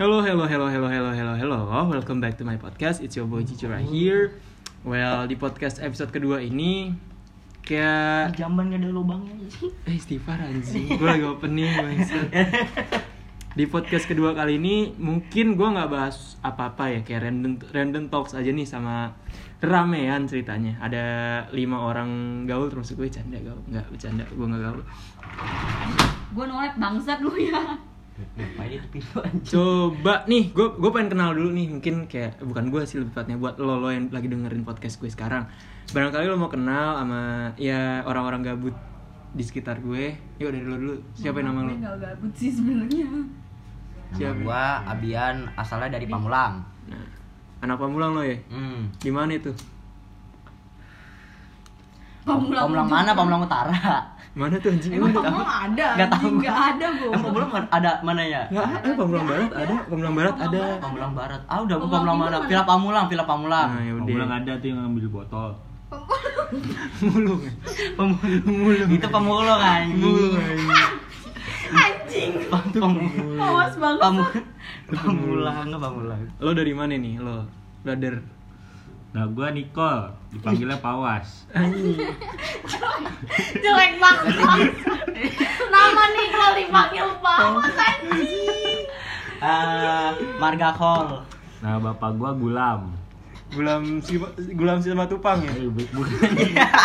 Hello, hello, hello, hello, hello, hello, hello. Welcome back to my podcast. It's your boy Cici right here. Well, di podcast episode kedua ini kayak Jamban gak ada lubangnya eh istighfar anjing. Gue lagi opening bangsat. Di podcast kedua kali ini mungkin gue nggak bahas apa-apa ya kayak random random talks aja nih sama ramean ceritanya. Ada lima orang gaul termasuk gue canda gaul. Nggak bercanda, gue nggak gaul. Gue nolak bangsat lu ya Itu pintu anjing Coba nih, gue gue pengen kenal dulu nih, mungkin kayak bukan gue sih lebih tepatnya buat lo lo yang lagi dengerin podcast gue sekarang. Barangkali lo mau kenal sama ya orang-orang gabut di sekitar gue. Yuk dari lo dulu. Siapa yang nama lo? Gue gak gabut sih sebenarnya Siapa? Gua Abian asalnya dari Pamulang Nah, anak pamulang lo ya? Hmm Di mana itu? Pamulang Pamulang juga. mana? Pamulang Utara Mana tuh anjing? Emang Pamulang ada? Gak tahu anjing, gua. Gak ada gue Emang Pamulang ada mana ya? Nggak ada, Pamulang Barat ada, Pamulang Barat ada. Pamulang Barat Ah udah gua Pamulang mana? Villa Pamulang, Villa Pamulang Nah, ya Pamulang ada tuh yang ngambil botol. Mulung. Pamulang Itu Pamulang anjing Mulung anjing. Pamulang Awas banget Pamulang Pamulang Lo dari mana nih lo? Brother. Nah, gua Nicole, dipanggilnya Pawas. Jelek banget Nama nih kalau dipanggil Pawas anjing Ah, Marga Hall Nah, bapak gua Gulam. Gulam si Gulam si sama tupang ya? Eh, bu- bukan.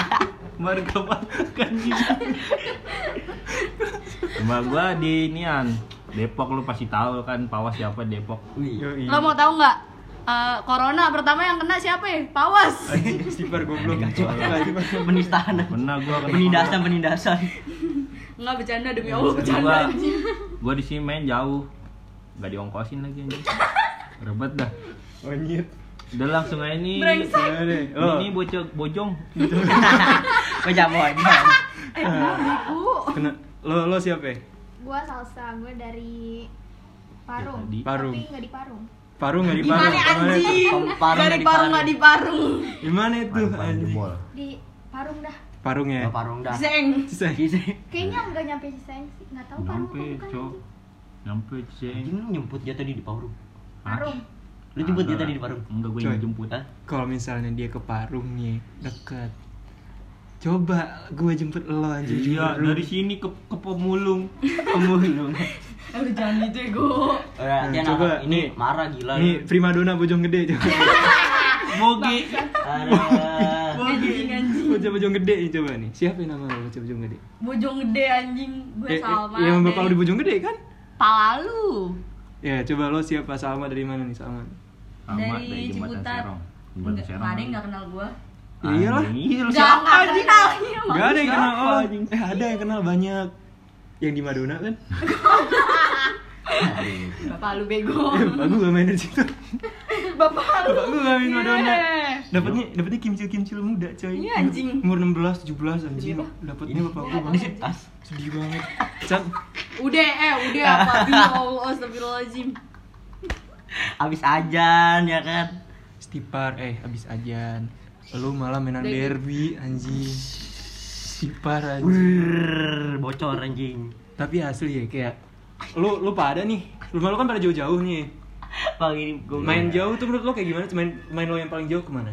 Marga Mbak gua di inian Depok lu pasti tahu kan Pawas siapa Depok. Lo mau tahu nggak? Eh, corona pertama yang kena siapa ya? Pawas istighfar goblok. Penistaan Pernah gua kan Penindasan Penindasan Nggak bercanda demi Allah gua, bercanda gua di sini main jauh. Gak diongkosin lagi anjing. Rebet dah. Anjir. Udah langsung aja nih. Brengsek Ya deh. Lo. Ini bocah bojong. Eh, Bu Kena, lo lo siapa ya? Gua salsa, gue dari Parung. Ya, tadi. Parung. Tapi nggak di Parung. Parung nggak di Gimana Parung? anjing? Parung Dari nggak di parung Parung. nggak di parung Gimana itu anjing? Di Parung dah. Parung ya. Oh, Parung dah Zeng Sisa. Kayaknya nggak nyampe Ciseng sih. Nggak tahu Parung Nyampe, apa bukan. cok. anjing. Nyampe, ceng. Anjing lu nyemput dia tadi di Parung Parung. Lu jemput dia tadi di Parung Enggak, gue yang jemput. Kalau misalnya dia ke Parung nih, deket. Coba gue jemput lo anjing. Iya, Parung. dari sini ke ke Pemulung. Pemulung Eh udah jangan gitu ya gue dia coba, ini nih. marah gila Nih, primadona bojong gede Anjing anjing Bocah bojong gede nih coba nih. Siapa yang nama lo bocah bojong gede? Bojong gede anjing Gue Eh, eh, Salma yang bapak lo dari di bojong gede kan? Palalu Ya, coba lo siapa Salma dari mana nih Salma? Dari Jembatan Ciputat Enggak, ada yang gak kenal gue Ya Iya, lu Jangan siapa anjing? kenal iya, Gak ada yang kenal Siapa, oh. anjing? Eh ada yang kenal banyak. Yang di Madonna kan? Bapak lu bego Eh, bapak gue gak main di situ. Bapak lu Bapak gue gak main Madonna. Yeah. Dapatnya dapatnya kimcil-kimcil muda, coy. Iya, anjing. Umur 16, 17 anjing. Iya, Dapatnya bapak gue banget. Sedih banget. Can, Udah eh udah apa Bio Astagfirullahaladzim Abis ajan ya kan stipar eh habis ajan. Lu malah mainan derby anjing. Stipar anjing. Bocor anjing Tapi asli ya kayak lu lu pada nih. Rumah lu kan pada jauh-jauh nih. Pagi gue Main jauh tuh menurut lo kayak gimana? Main main lo yang paling jauh ke mana?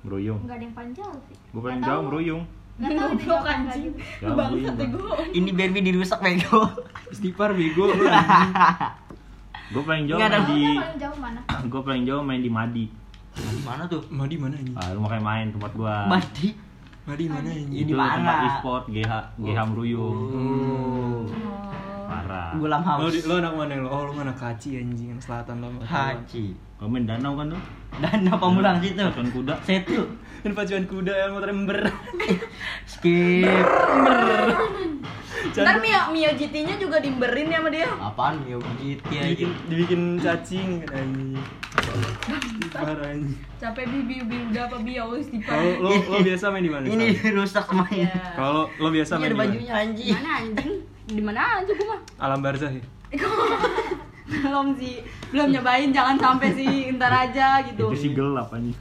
Meruyung. Nggak ada yang paling jauh sih. Gue paling jauh meruyung. Goblok anjing. Lu Jauh, bangsat gue Ini Barbie dirusak bego Stipar bego lu anjing. Gue paling jauh main di Jauhnya paling jauh mana? gue paling jauh main di Madi. Di mana tuh? Mau di mana anjing? Ah, lu makanya main tempat gua. Badi Madi mana Ini Itu mana? tempat e-sport GH GH meruyung. Oh Parah. Gulam Lo, House di, lo anak mana lo? Oh lo anak kaci anjing, anak selatan lo. Haji Kau main danau kan lu? Dan apa mulang situ? Pacuan kuda. Setu Kan pacuan kuda yang motor ember. Skip Ntar Mio, Mio GT-nya juga dimberin ya sama dia Apaan Mio GT aja dibikin dibikin cacing anjing. Stipar anjing. Capek bibi bibi udah apa biau istighfar Kalau lo lo biasa main di mana? Ini rusak semuanya Ya. Kalau lo biasa Ini main ada di mana? bajunya anjing Mana anjing? Di mana aja gua mah? Alam barzah ya. belum sih belum nyobain jangan sampai sih ntar aja gitu Itu sih gelap anjing.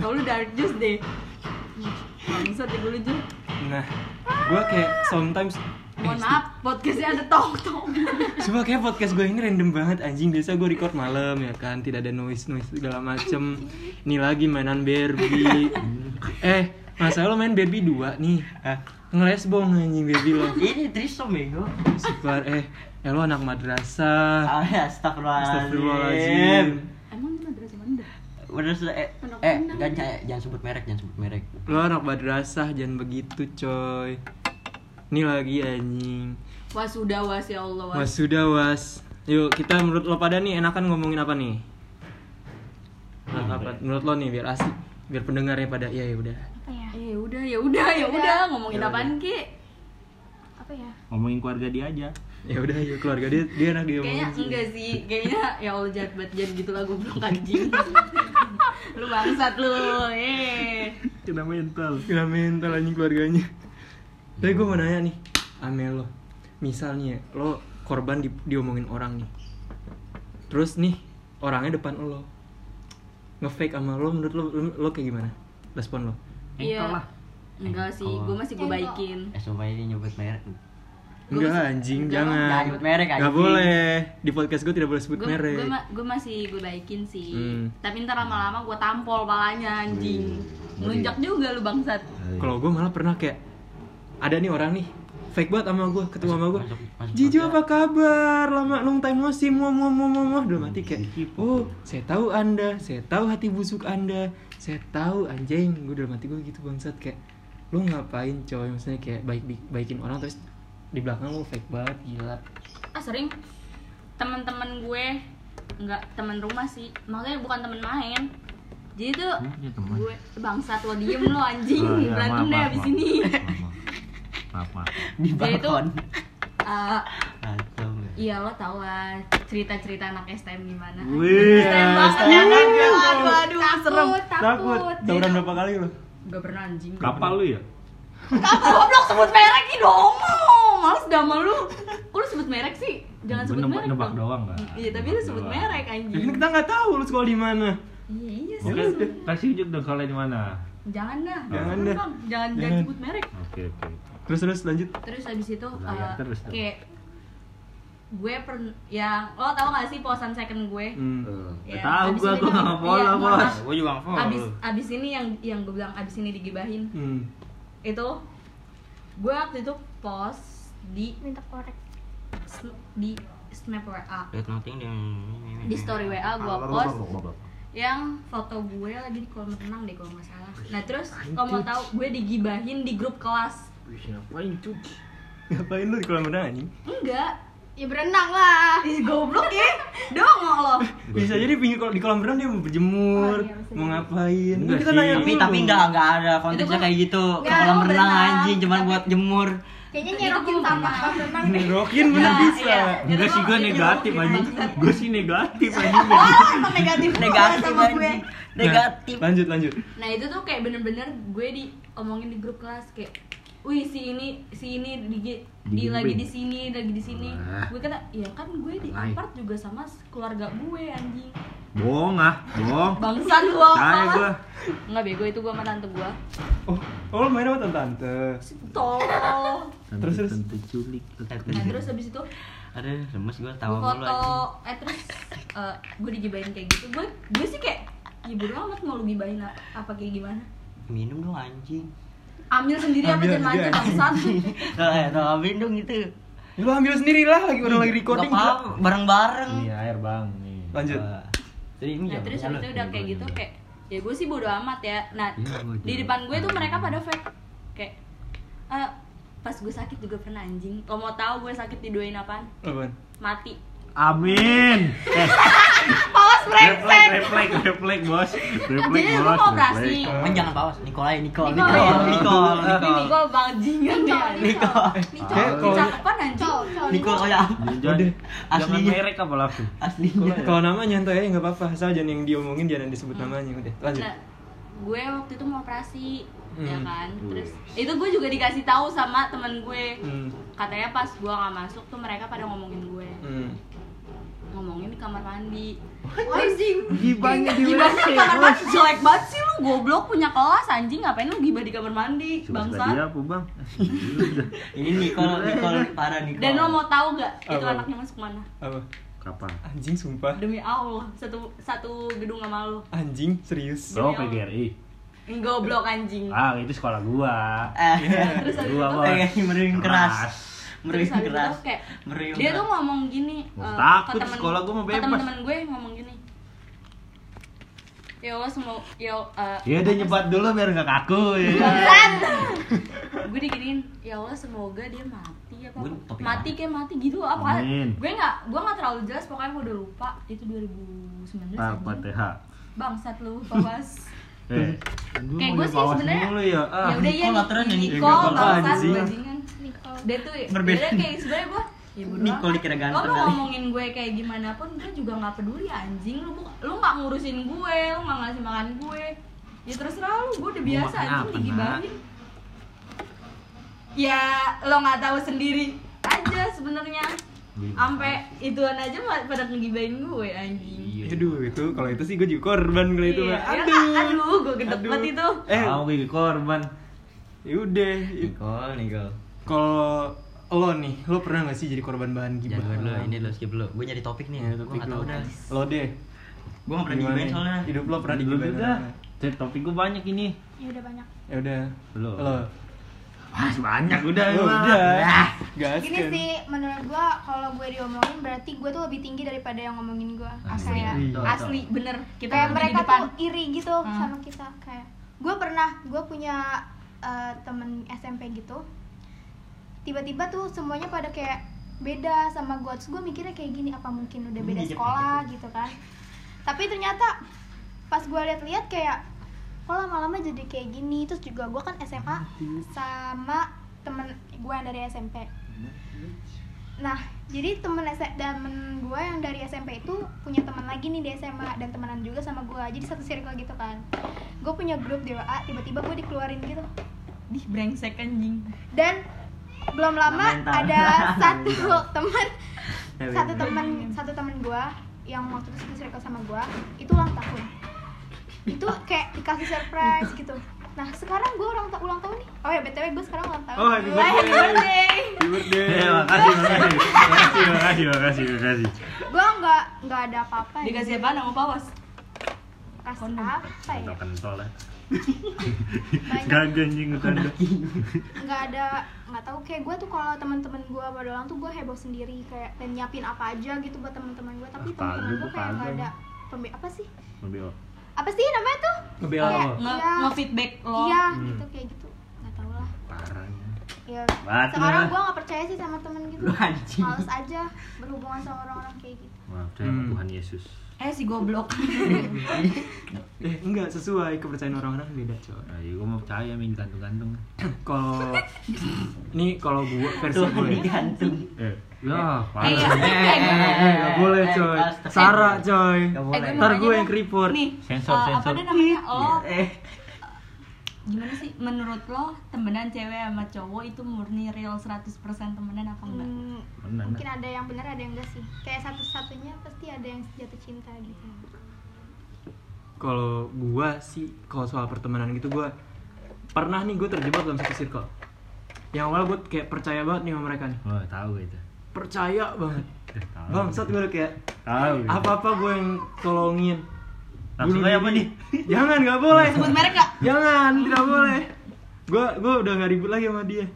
kalau lu dark juice deh bangsat ya gue lucu Nah, gue kayak sometimes mohon maaf podcastnya ada tong tong Coba kayak podcast gue ini random banget anjing. Biasa gue record malam ya kan? Tidak ada noise-noise segala macem. Ini lagi mainan Barbie. Eh masa lo main Barbie 2 nih? Ah, Ngelesbong anjing Barbie lo. Ini trisom bego. Super eh Eh lo anak madrasah. Ah, astagfirullahaladzim. Astagfirullahaladzim emang itu madrasah sudah eh, eh jangan, jangan, jangan sebut merek, jangan sebut merek. Lo anak madrasah jangan begitu coy. Ini lagi anjing. Was sudah was ya Allah was, Was sudah was Yuk kita menurut lo pada nih enakan ngomongin apa nih? Menurut, apa? menurut lo nih biar asik Biar pendengarnya pada ya ya udah. Apa ya? Eh, ya udah. Ya udah ya udah ngomongin Ya apaan ki? Apa ya? Ngomongin keluarga dia aja. Ya udah yuk keluarga dia dia enak dia kayaknya enggak sih kayaknya ya Allah jahat banget jangan gitu lah goblok anjing lu bangsat lu eh. Kena mental. Kena mental anjing keluarganya. Tapi gue mau nanya nih Amel lo. Misalnya lo korban di, diomongin orang nih. Terus nih orangnya depan lo. Nge-fake sama lo menurut lo, lo, lo kayak gimana? Respon lo? iya. Enggak sih gue masih gue baikin. Eh sumpah ini nyebut merek. Gua Enggak masih- anjing jangan jangan. sebut merek, anjing. boleh. Di podcast gue tidak boleh sebut gue merek. gue ma- gue masih gue baikin sih. Hmm. tapi ntar lama-lama gue tampol palanya anjing. Ngelunjak juga lu bangsat. Kalau gue malah pernah kayak Ada nih orang nih Fake banget sama gue, ketemu sama gue Jijo podcast. apa kabar? Lama long time no see, muah muah muah muah muah. Udah mati kayak Oh, saya tahu anda, saya tahu hati busuk anda Saya tahu anjing. Gue udah mati gue gitu bangsat. Kayak Lu ngapain coy, maksudnya kayak baik baikin orang terus di belakang. Lu fake banget gila. Ah sering. Teman-teman gue nggak teman rumah sih. Maksudnya bukan teman main. Jadi tuh Hmm, teman. gue bangsat lo diem lo anjing. Oh, iya, berantem deh abis maaf. ini. Maaf, maaf. Di Jadi uh, Atau iya lo tau lah cerita-cerita anak STM gimana. Wih, STM banget. Ya kan? aduh aduh serem. Takut, takut. Berapa kali lo? gak pernah anjing. Kapal lu ya? Kamu goblok sebut merek dong males dah sama lu kok lu sebut merek sih jangan sebut Nebak- merek nebak dong. doang, nggak? iya tapi lu sebut Doang. merek Ya kan anjing kita nggak tahu lu sekolah di mana. iya iya sih Oke, kasih ujuk dong kalau di mana. jangan dah Jangan Bang. dah. jangan jangan sebut merek Oke, oke. Terus terus lanjut. terus habis itu uh, terus kayak gue per yang lo tau gak sih posan second gue Hmm. Ya, Tahu ini gua tuh- nggak follow, bos. Gue juga nge-follow. abis abis ini yang yang gue bilang abis ini digibahin Hmm. itu gue waktu itu post di Minta korek. di snap WA dia. di story WA gue post yang foto gue lagi di kolam renang deh kalau nggak salah nah terus kalau mau tahu gue digibahin di grup kelas Ngapain cuy? Ngapain lu di kolam renang anjing? enggak Ya berenang lah. Ih, goblok ya dongok lo Bisa jadi pinggir kol- di kolam renang dia mau berjemur, Oh, iya, mau ngapain. Enggak kita sih. nanya Tapi dulu. tapi enggak enggak ada konteksnya gua- kayak gitu. Ke Nggak, kolam renang berenang. anjing cuman buat jemur. Kayaknya nyerokin berenang. renang. Ngerokin bener Iya, bisa. iya. Enggak sih gua gua- negatif gua- Gua sih negatif anjing. oh emang negatif Negatif sama gue anjing. Nah, Negatif. lanjut lanjut. nah itu tuh kayak bener-bener gue diomongin di grup kelas kayak wih si ini si ini di, di Digibing. lagi di sini lagi di sini Wah. gue kata ya kan gue di apart juga sama keluarga gue anjing Bohong ah, bohong. bangsat gua Saya gua. nggak bego itu gue sama tante gue Oh, oh lu main sama tante. tol Terus, terus. Tante culik. nah terus habis itu Aduh, lemes gue gue tawa mulu foto eh terus eh, gue digibahin kayak gitu gue gue sih kayak ya bodo amat mau lu gibahin a- apa kayak gimana Minum dong anjing. Ambil sendiri apa Ambil jangan sendiri, bangsat Eh, tolong minum gitu. Ya, lu ambil sendiri lah lagi orang lagi Gak recording. bareng-bareng. Ini air, Bang. Nih. Lanjut. Jadi ini nah jam terus habis itu udah kayak gitu kayak ya gue sih bodo amat ya nah Iya, di depan gue tuh mereka pada fake kayak eh, pas gue sakit juga pernah anjing kalau mau tahu gue sakit didoain apaan Apaan? mati Amin. Eh, Paus reflek, reflek, reflek, bos. Reflek, Jadi lu bos. mau operasi? reflek. Oh, jangan paus, Nikolai, Nikol, Nikol. Nikol, Nikol, ini Nikol. Nicole bajingan deh Nikol. Kayak kalau cakepan anjing. Nikol ya. Udah. jangan Aslinya. merek apa langsung. Aslinya. kalau nama nyantai aja nggak apa-apa, asal jangan yang diomongin jangan disebut namanya udah. Lanjut. nah gue waktu itu mau operasi ya Hmm. kan terus itu gue juga dikasih tahu sama temen gue Hmm. katanya pas gue nggak masuk tuh mereka pada ngomongin gue Hmm. Ngomongin di kamar mandi Anjing. Gibahnya di gibah WC. di kamar mandi jelek banget sih lu goblok punya kelas anjing ngapain lu gibah di kamar mandi Suka dia bangsa apa bang? Ini Nicole, Nicole parah Nicole. dan lo mau tahu gak itu Apa? anaknya masuk mana Apa? Kapan? Anjing sumpah. demi Allah satu satu gedung sama lo Anjing serius. Oh PGRI. goblok anjing Ah itu sekolah gua. Eh, terus Gua itu bos. kayak keras. Terus habis keras. itu kayak Meruyung dia keras. tuh ngomong gini eh, takut, ke temen- sekolah gua mah ke bebas. temen-temen gue ngomong gini ya Allah semua ya eh, Ya dia nyebat dulu biar nggak kaku ya. gue diginiin ya Allah semoga dia mati apa Gue mati kayak mati gitu apa Amin. gue nggak gue nggak terlalu jelas pokoknya gue udah lupa itu 2019 Pak anjing. Fatihah. bangsat lu papas Eh, kayak gue sih sebenarnya ya. Ah. ya udah ya Nicole aturan ya, Nicole Nicole. bangsat bajingan Nicole. dia tuh Berbeda. dia kayak sebenarnya gue ya Nicole dikira lo ganteng mau kali. ngomongin gue kayak gimana pun gue juga nggak peduli anjing lu bu- lu nggak ngurusin gue lu nggak ngasih makan gue ya terserah lu gue udah biasa makan anjing digibahin ya lo nggak tahu sendiri aja sebenarnya sampai ituan aja pada ngegibahin gue anjing Aduh itu kalau itu sih gue juga korban kalau itu. Iya, ya Aduh. aduh gue gede banget itu Eh, Mau gue korban. ya udah. Nicole, Nicole. Kalau lo nih, lo pernah gak sih jadi korban bahan gibah? Jangan dulu, ini lo skip dulu. Gue nyari topik nih. Ya, gue topik tahu lo. dah. Lo deh. Gue nggak pernah digibahin nih? soalnya. Hidup lo pernah digibahin? dah. orang? Cek topik gue banyak ini. Ya udah banyak. Ya udah. Belum. Lo. Masih banyak udah Oh, emang. udah. Ah. Gas Gini kan. sih menurut gua kalau gue diomongin berarti gue tuh lebih tinggi daripada yang ngomongin gua. asli Iya. asli bener kita kayak tuh di mereka depan tuh iri gitu Hmm. sama kita kayak gue pernah gue punya eh, temen SMP gitu tiba-tiba tuh semuanya pada kayak beda sama gue terus gue mikirnya kayak gini apa mungkin udah beda sekolah gitu kan tapi ternyata pas gue lihat-lihat kayak kok lama-lama jadi kayak gini terus juga gue kan SMA sama temen gue yang dari SMP Nah, jadi temen temen gue yang dari SMP itu punya teman lagi nih di SMA dan temenan juga sama gue. Jadi satu circle gitu kan. Gue punya grup di WA, tiba-tiba gue dikeluarin gitu. Dih brengsek anjing Dan belum lama Mental. ada satu teman Ya, satu bener. teman satu teman gue yang waktu itu satu circle sama gue itu ulang tahun. Itu kayak dikasih surprise gitu. Nah, sekarang gue ulang, ta- ulang tahun nih. Oh ya, BTW gue sekarang ulang tahun. Oh, happy Happy birthday. Happy birthday. Ya, makasih, makasih, makasih, makasih, makasih, makasih. Gue nggak nggak ada apa-apa. ya. dikasih apa nama pawas kasih apa ya? Kentol kentol lah. Banyak. Gak anjing tanda. nggak ada nggak tahu kayak gue tuh kalau teman-teman gue pada ulang tuh gue heboh sendiri kayak dan nyiapin apa aja gitu buat teman-teman gue tapi teman-teman gue kayak nggak kagak. ada pembe apa sih Mobil. apa sih namanya tuh Ngebela Kayak- lo. nge Iya. nge-feedback lo iya Hmm. gitu kayak gitu nggak tahu lah Parah. ya Mati sekarang gue nggak percaya sih sama temen gitu Lu anjing. males aja berhubungan sama orang-orang kayak gitu Maaf, Hmm. Tuhan Yesus. Eh si goblok Eh enggak sesuai kepercayaan orang-orang beda coy. Nah, ya gue mau percaya min gantung-gantung. Kalau ini kalau gua versi gue. digantung. Eh, ya, Eh, iya. parah. Eh, eh, eh, nggak boleh coy. Sarah coy. Gue Ntar gue yang keriput. nih Sensor, apa sensor. deh namanya oh Eh, gimana sih menurut lo temenan cewek sama cowok itu murni real 100% temenan apa enggak Hmm, Bener, mungkin ada yang benar ada yang enggak sih kayak satu-satunya pasti ada yang jatuh cinta gitu Kalau gua sih kalau soal pertemanan gitu gua pernah nih gue terjebak dalam satu circle. Yang awal gue kayak percaya banget nih sama mereka nih. Oh, tahu itu. Percaya banget. Eh, tahu. Bangsat gue kayak Tahu. itu. apa-apa gue yang tolongin. Langsung Bunuh aja apa nih? Jangan, nggak boleh. sebut merek gak Jangan, tidak boleh. Gue gue udah nggak ribut lagi sama dia.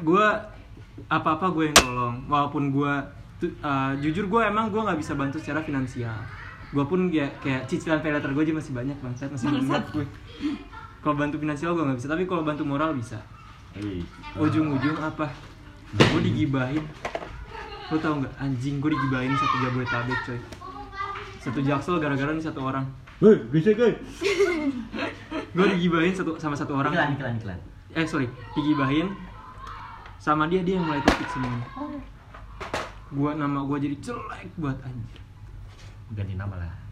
Gue apa-apa gue yang tolong. Walaupun gue jujur gue emang gue nggak bisa bantu secara finansial. Gue pun kayak kayak cicilan pay letter gue aja masih banyak bangsat masih banyak gue. Kalau bantu finansial gue nggak bisa, tapi kalau bantu moral bisa. Wih. Ujung-ujung apa? Gue digibahin. Lo tau nggak anjing gue digibahin satu jabodetabek coy. Satu jaksel gara-gara nih satu orang. Hei, bisa guys. Gue digibahin satu sama satu orang. iklan, iklan, iklan. eh sorry digibahin sama dia dia yang mulai topik semuanya gua nama gua jadi jelek buat anjir Ganti nama lah.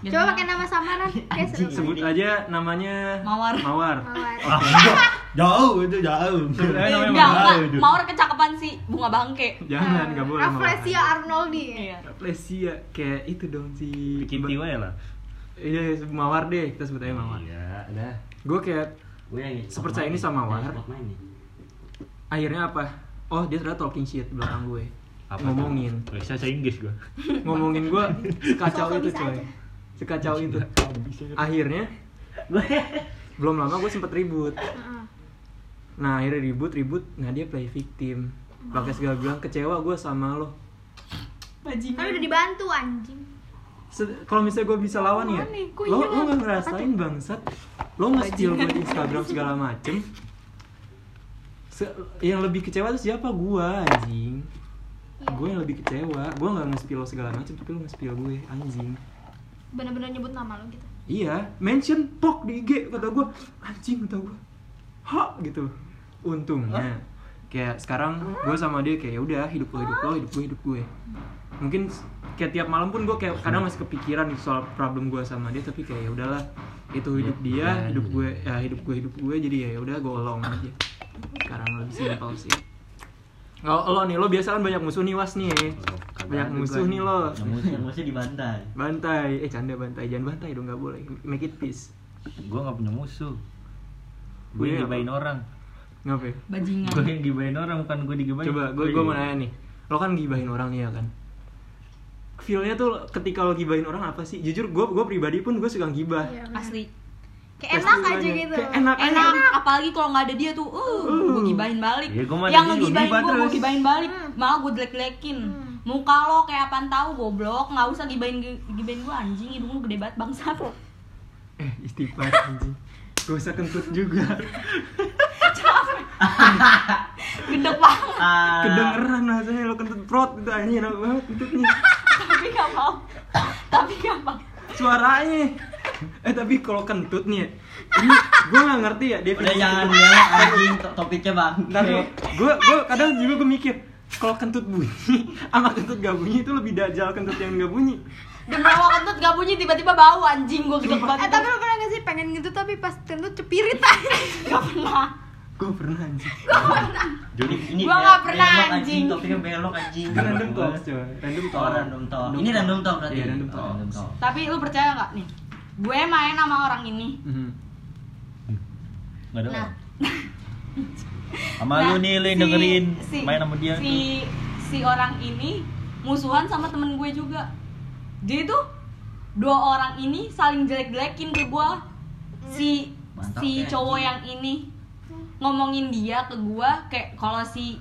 Coba pakai nama samaran, kayak seru. Sebut aja namanya Mawar. Mawar. Mawar. Jauh itu jauh. Sebenarnya Eh, namanya Mawar. enggak. Mawar kecakapan sih bunga bangke. Jangan, enggak boleh Mawar. Rafflesia Arnoldi. Iya. Rafflesia kayak itu dong si Bikin tiwa ya lah. Iya, Mawar deh, kita sebut aja Mawar. Iya, udah. Gue kayak Gue yang Sepercaya ini sama Mawar. Akhirnya apa? Oh, dia ternyata talking shit belakang gue. Apa ngomongin. bahasa Inggris gua. Ngomongin gue sekacau Sosok itu coy. Sekacau itu. Akhirnya Gue belum lama gue sempet ribut. Heeh. Nah, akhirnya ribut-ribut, nah dia play victim. Pakai segala bilang kecewa gue sama lo. Kan Bajingan. udah dibantu anjing. Kalau misalnya gue bisa lawan ya, lo lo nggak ngerasain bangsat, lo nge-steal gue di Instagram segala macem. Se- yang lebih kecewa tuh siapa gua anjing? Iya. Gue yang lebih kecewa, gue nggak nge-spill lo segala macem, tapi lo nge-spill gue anjing. Bener-bener nyebut nama lo gitu. Iya, mention pok di IG kata gue, anjing kata gue, ha gitu. Untungnya, kayak sekarang gue sama dia kayak ya udah hidup lo hidup lo hidup gue hidup gue. Mungkin kayak tiap malam pun gue kayak kadang masih kepikiran soal problem gue sama dia, tapi kayak ya udahlah itu hidup dia, hidup gue, ya hidup gue hidup gue jadi ya ya udah gue olong aja. Sekarang lebih simpel sih. Kalau lo nih, lo biasa kan banyak musuh nih was nih. Banyak musuh nih lo. Yang musuh, yang musuh dibantai. Bantai, eh canda bantai, jangan bantai dong nggak boleh. Make it peace. Gua nggak punya musuh. Gue Iya, yang gibain orang. Ngapain? Bajingan. Gue yang gibain orang bukan gue digibain. Coba, gue gue mau nanya nih. Lo kan gibahin orang nih ya kan? Feelnya tuh ketika lo gibahin orang apa sih? Jujur gue gue pribadi pun gue suka gibah. Iya. Asli. Kayak Pasti enak aja banyak. gitu. Kayak enak aja. Enak, apalagi kalau nggak ada dia tuh, uh, Uh. gue gibahin balik. Ya, gua yang ngegibahin gibah gue, gue gibahin balik. Hmm. Malah gue jelek-jelekin. Hmm. Muka lo kayak apaan tahu goblok, nggak usah gibahin gibahin gue anjing, hidung lu gede banget bangsat. Eh istighfar anjing. Gak usah kentut juga. Gede banget, Ah. Kedengeran rasanya lo kentut prot gitu anjing enak banget kentutnya. tapi gak mau. tapi gak mau. Suaranya. Eh tapi kalau kentut nih, ya, ini gue nggak ngerti ya dia. Udah jangan belok anjing to- topiknya bang. Ntar gue gue kadang juga gue mikir kalau kentut bunyi sama kentut gak bunyi itu lebih dajal kentut yang gak bunyi. Demi Allah kentut gak bunyi tiba-tiba bau anjing gue gede banget. Eh tapi lo pernah gak sih pengen gitu tapi pas kentut cepirit aja. gak pernah. Gue pernah anjing. Ini, ini Gua be- nggak pernah, belok, anjing. Topiknya belok anjing. Kan random talk coy. Random talk. Oh, random talk. Ini random talk berarti. Iya, random Oh, talk. random talk. Tapi lu percaya gak nih? Gue main sama orang ini. Mhm. Nggak ada. Nah, Sama Nah, lu nih, lu yang si- dengerin. si- main sama dia. si si orang ini musuhan sama temen gue juga. Jadi tuh dua orang ini saling jelek-jelekin ke gue si Mantap si ya, cowok yang ini ngomongin dia ke gue kayak kalau si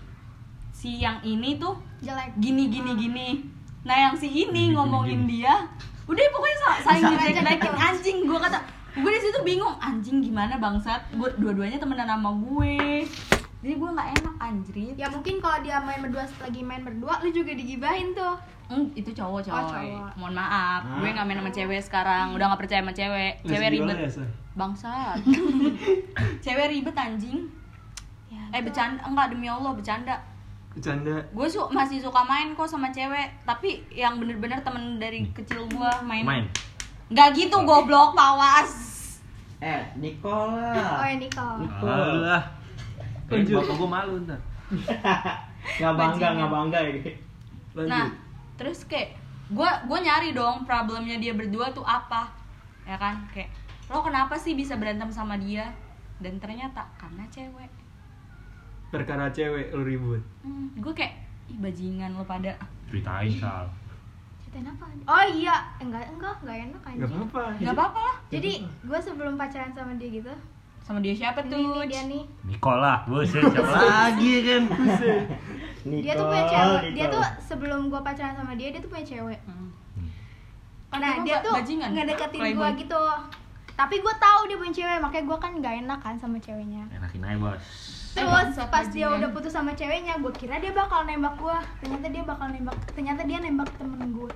si yang ini tuh Jelek. gini gini gini. Nah yang si ini ngomongin dia udah pokoknya sa- saling jelek-jelekin. anjing gue kata gue di situ bingung anjing gimana bangsat? Gue dua-duanya temenan sama gue jadi gue nggak enak anjrit Ya mungkin kalau dia main berdua lagi main berdua lu juga digibahin tuh. Hmm, itu cowok coy. Oh, cowok. Mohon maaf, gue nggak main sama cewek sekarang. Udah nggak percaya sama cewek. Cewek ribet. ya? Bangsat. cewek ribet anjing. Ya, Eh bercanda enggak demi Allah bercanda. Bercanda. Gue su masih suka main kok sama cewek, tapi yang bener-bener temen dari kecil gue main. Main. Nggak gitu goblok, pawas. Eh, Nicola. Oh ya Nicole. Alah. Kayak Lanjut. bapak gua malu ntar. Nggak bangga, nggak bangga ini. Lanjut. Nah, terus kayak gue gue nyari dong problemnya dia berdua tuh apa, ya kan? Kayak lo kenapa sih bisa berantem sama dia? Dan ternyata karena cewek. Perkara cewek lu ribut. Hmm, gue kayak ih bajingan lo pada. Ceritain Sal. Ceritain apa? Oh iya, enggak enggak enggak enak Gak anjing. apa-apa. Nggak apa-apa lah. Jadi gue sebelum pacaran sama dia gitu. Sama dia siapa Ini tuh? nih dia nih. Nikola, buset siapa lagi kan? Dia tuh punya cewek. Dia tuh sebelum gue pacaran sama dia dia tuh punya cewek. Hmm. Nah dia tuh bajingan? ngedeketin gue Playboy? gitu. Tapi gue tahu dia punya cewek, makanya gue kan gak enak kan sama ceweknya. Enakin aja bos. Terus pas dia udah putus sama ceweknya, gue kira dia bakal nembak gue. Ternyata dia bakal nembak. Ternyata dia nembak temen gue.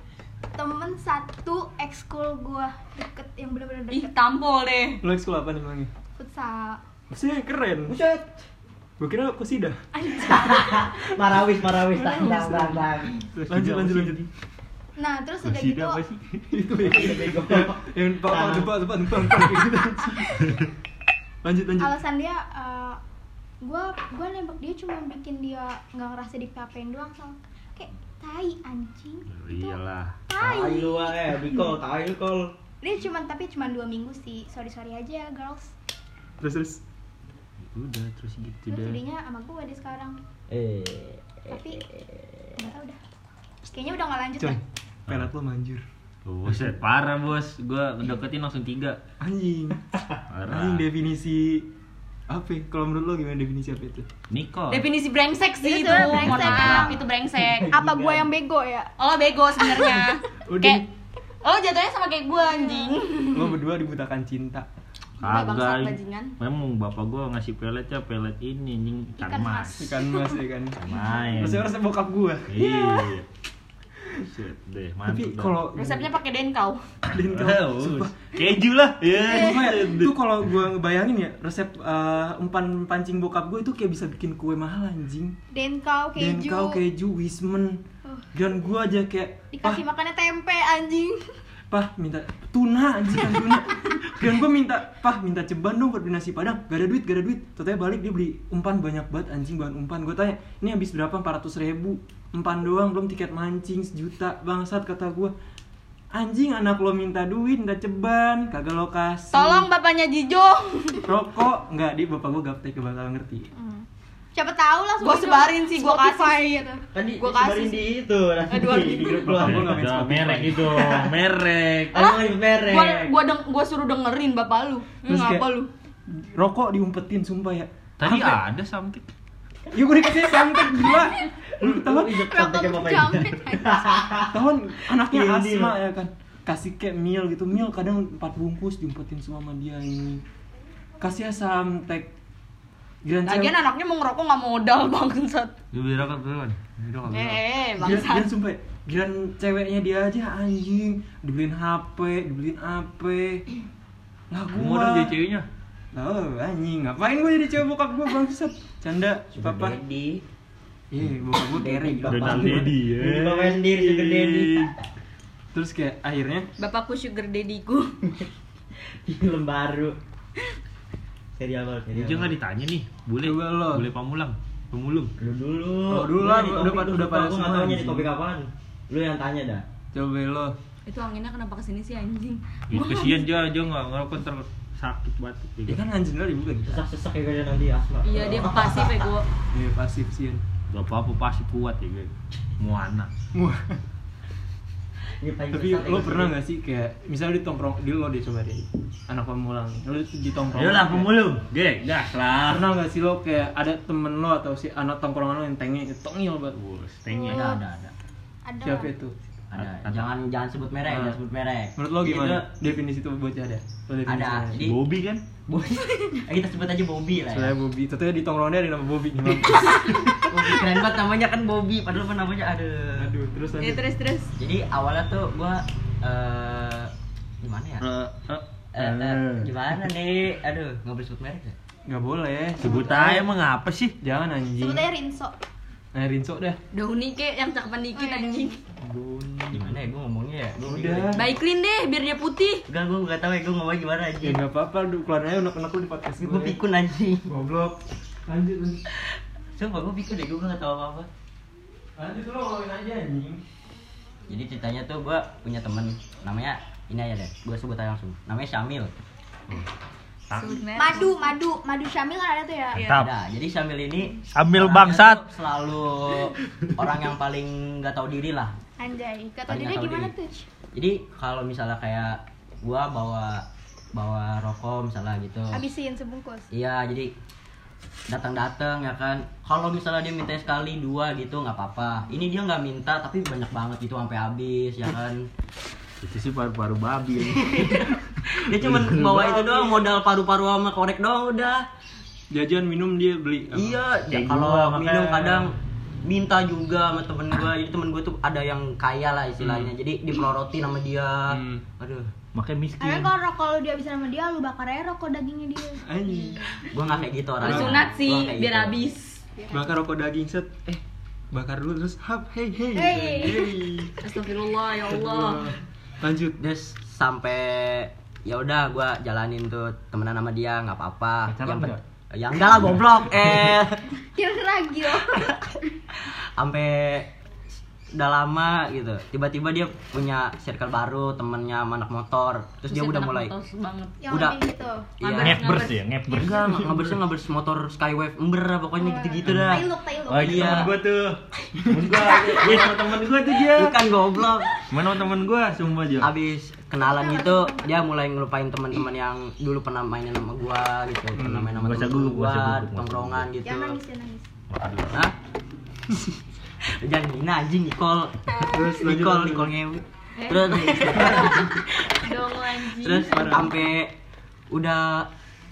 Temen satu ekskul gue deket yang bener-bener Ih deket tampol deh. Lu ekskul apa nih Mangi? Futsal. Maksudnya keren. Buset. Gue kira kosidah. Marawis, marawis, tang, tang, tang, tang. Lanjut, lanjut, lanjut. nah terus udah gitu apa sih? itu ya yang pak pak depan depan depan depan kayak gitu lanjut lanjut alasan dia eh, gua gua nembak dia cuma bikin dia nggak ngerasa di doang sama kayak tai anjing Oh, itu Iyalah. tai Tai lu eh, Bikol, tai lu kol. dia cuma tapi cuma dua minggu sih sorry sorry aja ya girls terus terus Udah terus gitu terus dah. jadinya sama gue dia sekarang Eh. tapi nggak tahu dah kayaknya udah nggak lanjut coy pelat lo manjur Buset, parah bos. Gua deketin langsung tiga. anjing Parah. anjing definisi apa ya? kalau menurut lo gimana definisi apa itu Niko. Definisi brengsek sih Itu itu. sebenarnya Mohon brengsek. maaf, itu brengsek. apa gue yang bego ya Oh bego sebenarnya. Udah. kayak Oh jatuhnya sama kayak gue anjing. lo berdua dibutakan cinta Udah, Kagak. Memang bapak gua ngasih pelet ya pelet ini anjing ikan Ikan mas. ikan mas ikan Main. Masih resep bokap gua Iya. Buset deh, mantap. tapi kalau Resepnya pakai denkau. Din Oh, keju lah. Ya. Sumpah ya, itu kalau gue ngebayangin ya resep eh, umpan pancing bokap gue itu kayak bisa bikin kue mahal anjing denkau keju Denkau, keju, wismen Uh. dan gue aja kayak pah, dikasih makannya tempe anjing pah minta tuna anjing kan tuna dan gue minta pah minta ceban dong buat beli nasi padang. Gak ada duit gak ada duit. Ternyata balik dia beli umpan banyak banget anjing bahan umpan. Gue tanya ini habis berapa? 400 ribu. Umpan doang belum tiket mancing sejuta bangsat kata gue anjing anak lo minta duit minta ceban. Kagak lo kasih. Tolong bapaknya Jijo. rokok. Nggak di bapak gue gaptek bakal ngerti siapa tahu langsung Gua hidup sebarin sih, gua kasih gitu. Kan di, Gua kasih di itu nanti Aduh, aduh. di grup Bapak keluarga. gua nggak merek itu, merek. Mau merek. Gua gua deng gua suruh dengerin bapak lu. Terus Ngapa lu? rokok diumpetin sumpah ya Tadi ada samtik. ya gue dikasih sampai gila lu Rokok kontaknya bapak ini. jamet ketahuan anaknya Iya, asma iya. ya kan kasih kayak meal gitu meal kadang empat bungkus diumpetin semua sama dia ini kasih samtek Giran Lagian anaknya mau ngerokok nggak modal bangsat. Lu beli rokok duluan. Eh, Giran, bangsat. giran sumpah. Giran ceweknya dia aja anjing dibeliin HP dibeliin AP lah Gua mau dong gua jadi ceweknya. oh anjing ngapain gue jadi cewek bokap gue bangsat canda Sugar papa daddy. iya bokap gue kere bapak. Donald Daddy ya. Daddy bapak sendiri sugar daddy. terus kayak akhirnya Bapakku sugar daddy-ku. Film baru. Serial baru, serial. Dia nggak ditanya nih, boleh Coba lo. boleh pamulang, pemulung. Lu dulu. Oh, dulu Lu lah, udah pada- udah pada semua, nggak tahu anjing. topik apaan. Lu yang tanya dah. coba lo Itu anginnya kenapa ke sini sih anjing? Ya, kesian aja aja nggak ngerokok ntar sakit batuk. ya kan anjing lo dibuka gitu Sesak-sesak ya kalian nanti asma. Iya dia pasif ya gua. iya pasif sih Gak apa-apa pasti kuat ya. Wah, Ini paling tapi sesat ya, lo pernah gak sih kayak misalnya di tongkrong di lo deh coba deh anak pemulang lo di tongkrong Ayo lah pemulung. Gek, gas lah. pernah gak sih lo kayak ada temen lo atau si anak tongkrongan lo yang itu tongil banget Wah, stengnya. Ada, ada, ada. siapa itu Ada. Ada. Jangan jangan sebut merek, jangan sebut merek. menurut lo gimana tuh- definisi itu bocah ada Lo Ada. Jadi Bobby kan? Bobby. Eh, kita sebut aja Bobby lah ya. soalnya Bobby tentunya di tongkrongannya ada nama Bobby nih mampus. Bobby keren banget namanya kan Bobby, padahal namanya ada. Terus Ya lanjut terus terus. Jadi awalnya tuh gua eh gimana ya? Eh, eh, Eh, eh, gimana nih? Aduh, nggak boleh sebut merek ya? nggak boleh Sebut aja emang apa sih? jangan anjing sebut aja Rinso nah Rinso dah Dauni ke yang cakepan dikit Oh, iya. anjing. Gimana ya? Gua ngomongnya ya? Gua Udah. Baiklin deh biar dia putih. Enggak, gua nggak tahu ya gua ngomongnya gimana ya aja. nggak apa-apa lu keluarin aja unek-unek lu di podcast Gua gue pikun anjing. goblok lanjut lanjut Sumpah gua pikun deh, gua nggak tahu apa-apa. Lanjut lu ngomongin aja anjing Jadi ceritanya tuh gua punya temen namanya ini aja deh, gua sebut aja langsung. Namanya Syamil. Merek. madu madu madu Syamil kan ada tuh ya Iya. Tap. Ada. Jadi Syamil ini Syamil bangsat. Selalu orang yang paling nggak tahu diri lah. anjay kata tahu gimana diri. tuh Jadi kalau misalnya kayak gua bawa bawa rokok misalnya gitu. habisin sebungkus Iya, jadi datang-datang ya kan. Kalau misalnya dia minta sekali dua gitu nggak apa-apa. Ini dia nggak minta tapi banyak banget gitu sampai habis ya kan. Itu sih paru-paru babi. Dia cuma bawa itu doang modal paru-paru sama korek doang udah. jajan minum dia beli? Iya, ya kalau minum kadang minta juga sama temen gua. Jadi temen gua tuh ada yang kaya lah istilahnya. Jadi diplorotin sama dia. Hmm. Aduh, Makanya Karena miskin. kalau rokok lu dia bisa sama dia, lu bakar aja rokok dagingnya dia. anjing gua nggak kayak gitu orangnya. Sunat sih biar gitu. habis. bakar rokok daging set eh bakar dulu terus hap hey hey Hey. Astagfirullah ya Allah. lanjut Terus sampai ya udah gua jalanin tuh temenan sama dia nggak apa-apa. Yang? Ya enggak lah goblok. Eh Kira-kira gila. sampai udah lama gitu tiba-tiba dia punya circle baru temennya sama anak motor terus dia Buset, udah mulai. Yang Udah. gitu. iya Ngabers. Ngepers ya, ngepers. enggak ngebers ngebers motor skywave ember pokoknya gitu-gitu dah Tailuk, tailuk. Oh, Iya. temen gua tuh. Temen iya sama temen gua tuh dia. bukan goblok Mana temen gua, sumpah aja. abis kenalan gitu dia mulai ngelupain teman-teman yang dulu pernah mainin sama gua gitu pernah main sama Gua temen gua gua tongkrongan gitu Jangan nangis, jangan nangis. Hah? jangan gini anjing Nicole terus Nicole. Nicole ngewe terus Dong anjing. terus sampai udah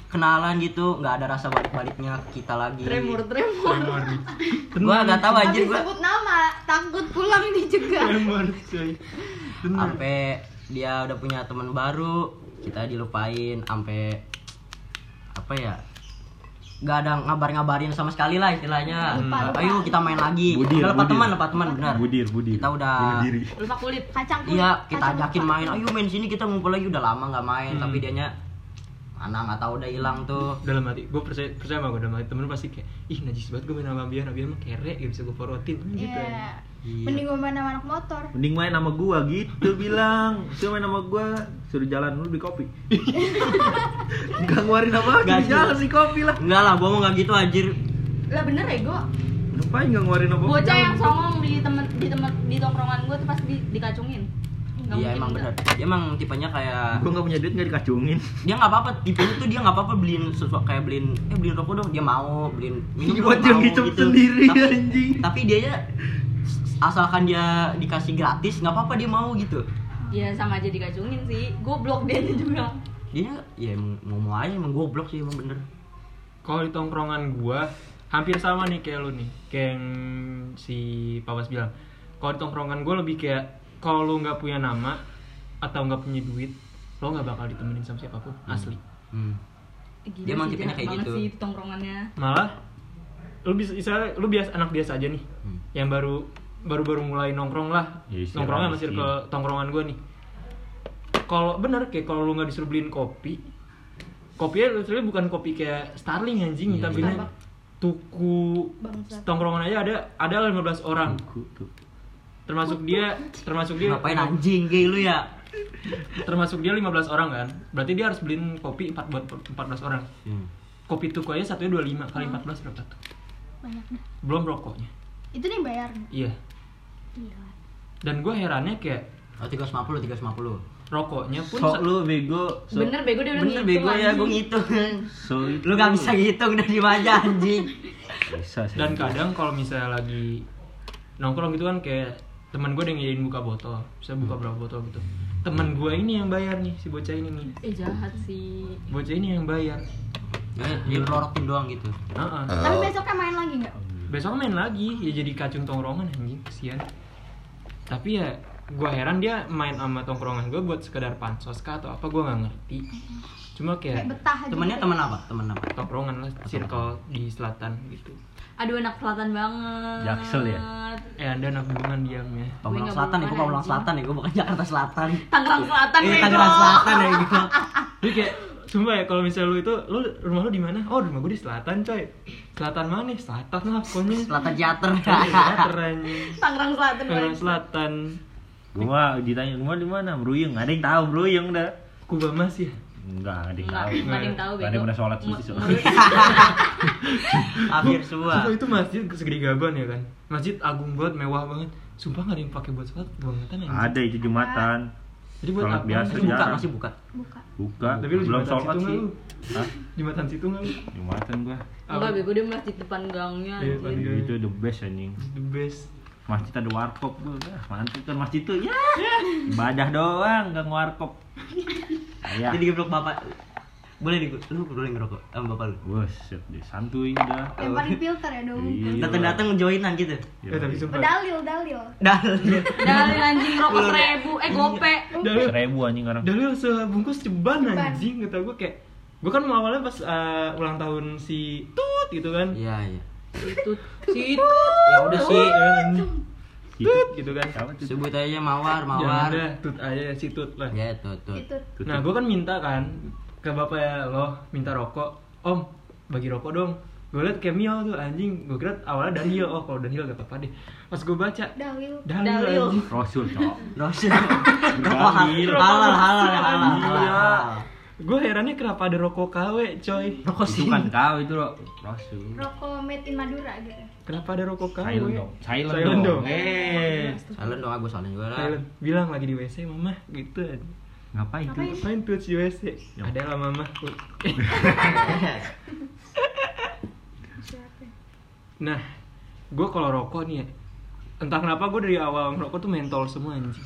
kenalan gitu nggak ada rasa balik baliknya kita lagi tremor tremor. gua nggak tahu anjir Habis gua sebut nama, takut pulang dicegat. tremor sampai dia udah punya teman baru kita dilupain sampai apa ya nggak ada ngabar-ngabarin sama sekali lah istilahnya Lupa, lupa. ayo kita main lagi Budir, Udah budir. teman lepas teman benar Budir, budir. kita udah. Lupa kulit. Kacang kulit. iya kita kacang ajakin lupa. main ayo main sini kita ngumpul lagi udah lama nggak main Hmm. tapi dianya mana nggak tahu udah hilang tuh dalam hati gue percaya percaya sama gue dalam hati temen lu pasti kayak ih najis banget gue main sama Bian Bian mah kere gak bisa gue porotin gitu Iya. Ya Iya. Mending gue main sama anak motor. Mending main sama gua gitu bilang. Suruh main sama gua, suruh jalan dulu di kopi. Enggak ngeluarin apa Nggak di jalan sih. di kopi lah. enggak lah gua mau nggak gitu anjir Lah bener ya gue. Ngapain enggak ngeluarin apa Bocah yang songong di temen di temen di tongkrongan gue tuh pasti di, dikacungin. Iya emang enggak. benar dia emang tipenya kayak Gua enggak punya duit enggak dikacungin. dia nggak apa-apa tipenya tuh dia nggak apa-apa beliin sesuatu kayak beliin eh beliin rokok dong dia mau beliin minum Buat yang gitu. sendiri, tapi, anjing. tapi dia ya asalkan dia dikasih gratis nggak apa-apa dia mau gitu Ya sama aja dikacungin sih. Goblok dia juga. dia ya emang ngomong aja emang goblok sih emang bener kalau di tongkrongan gue hampir sama nih kayak lu nih kayak yang si Papas bilang kalau di tongkrongan gue lebih kayak kalau lu nggak punya nama atau nggak punya duit lo nggak bakal ditemenin sama siapa pun asli hmm. Gila Dia emang tipenya kayak banget gitu. sih tongkrongannya. malah lu bisa misalnya lu biasa anak biasa aja nih Hmm. yang baru baru baru mulai nongkrong lah Ya, istirahat nongkrongnya masih sih. ke tongkrongan gue nih kalau bener kayak kalau lu nggak disuruh beliin kopi kopinya literally bukan kopi kayak Starling anjing Iya, beliin Starbucks. tuku Bangsat. tongkrongan aja ada ada 15 orang Tuh, tuh. termasuk dia termasuk dia ngapain anjing kayak lu ya termasuk dia 15 orang kan berarti dia harus beliin kopi 4 buat 14 orang hmm. kopi tuku aja satunya 25 kali 14 berapa tuh Banyak dah. belum rokoknya Itu nih bayar. iya Gila. dan gue herannya kayak oh tiga ratus lima puluh tiga ratus lima puluh rokoknya pun Sok lu bego. Sok- Bener bego dia udah bener ngitung, bego ya gue ngitung So lu gak bisa ngitung udah di aja anjing Bisa sih. dan kadang kalau misalnya lagi nongkrong gitu kan kayak teman gue nyediain buka botol bisa buka berapa botol gitu teman gue ini yang bayar nih si bocah ini nih Eh jahat sih. bocah ini yang bayar dia, dia pelorotin doang gitu Heeh. Tapi besoknya main lagi nggak? Besok main lagi. Ya jadi kacung tongkrongan anjing. Kesian. Tapi ya gue heran dia main sama tongkrongan gue buat sekedar pansos kah atau apa gue nggak ngerti. Cuma Kayak kayak betah temennya gitu. temen apa? Temen apa? Tongkrongan lah circle di selatan gitu. Aduh anak selatan banget. Jaksel ya? eh anda anak hubungan diamnya Pamulang Selatan ya, gue Pamulang. Selatan ya, gue bukan Jakarta Selatan. Tangerang Selatan Eh, bego. Tangerang Selatan ya gitu. Jadi kayak Sumpah ya kalau misalnya lu itu lu rumah lu di mana? Oh, rumah gue di selatan, coy. Selatan mana nih? Selatan lah pokoknya. Selatan Jater Selatan. Tangerang Selatan. Tangerang. Selatan. Gua ditanya rumah di mana? Meruyung. Ada yang tahu Meruyung dah. Kubamas ya. Enggak, ada yang Enggak, tahu. enggak ada yang tahu ada yang pernah sholat sih, soalnya. murid- Hampir semua Sumpah itu masjid segede gaban ya kan. Masjid agung banget, mewah banget. Sumpah nggak ada yang pakai buat sholat bangetan. Ada itu Jumatan. Jadi buat sholat apa? biasa Masih buka, jarang. masih buka Buka. Buka. Tapi lu belum sholat sih. Hah? Jumatan situ nggak lu? Jumatan gua. Enggak bego dia masjid depan gangnya. Iya. Itu the best anjing. The best. Masjid ada warkop gua udah mantep kan masjid tuh ya. Ibadah doang, enggak ngewarkop. Ya. Jadi geblok bapak Boleh di lu boleh ngerokok sama bapak lu Buset, deh santuy udah. Yang paling filter ya dong. Iya. Datang-datang joinan gitu Ya, tapi sumpah. dalil, dalil. Dah Dari anjing rokok seribu, eh gope. Dalil, Seribu anjing orang. Dalil sebungkus ceban anjing kata gue kayak gue kan mau awalnya pas uh, ulang tahun si Tut gitu kan Iya iya Situ, situ. Ya udah sih. Tut gitu kan. Sebut aja mawar, Ya mawar. udah, tut aja si tut lah. Ya, tuh. itu Nah, gue kan minta kan ke bapak ya lo minta rokok. Om, bagi rokok dong. Gue liat Cameo tuh anjing. Gue kira awalnya Daniel. Oh, kalau Daniel gak apa-apa deh. Pas gue baca dalil Daniel, Dalil. anjing. Rasul, cok. Rasul. Rokok halal, halal, halal, halal, Gila. halal. Gue herannya kenapa ada rokok KW, coy. Rokok Itu sih. kan kau itu lo. Rasul. rokok made in Madura gitu Kenapa ada rokok KW? Silent dong. Silent, Silent dong. dong. Eh. Silent dong, aku silent juga lah. Silent. Bilang lagi di WC, mama gitu. Ngapain tuh? Ngapain? Ngapain tuh di WC? Ya. Ada lah mama. siapa Nah, gue kalau rokok nih ya, entah kenapa gue dari awal ngerokok tuh mentol semua anjing.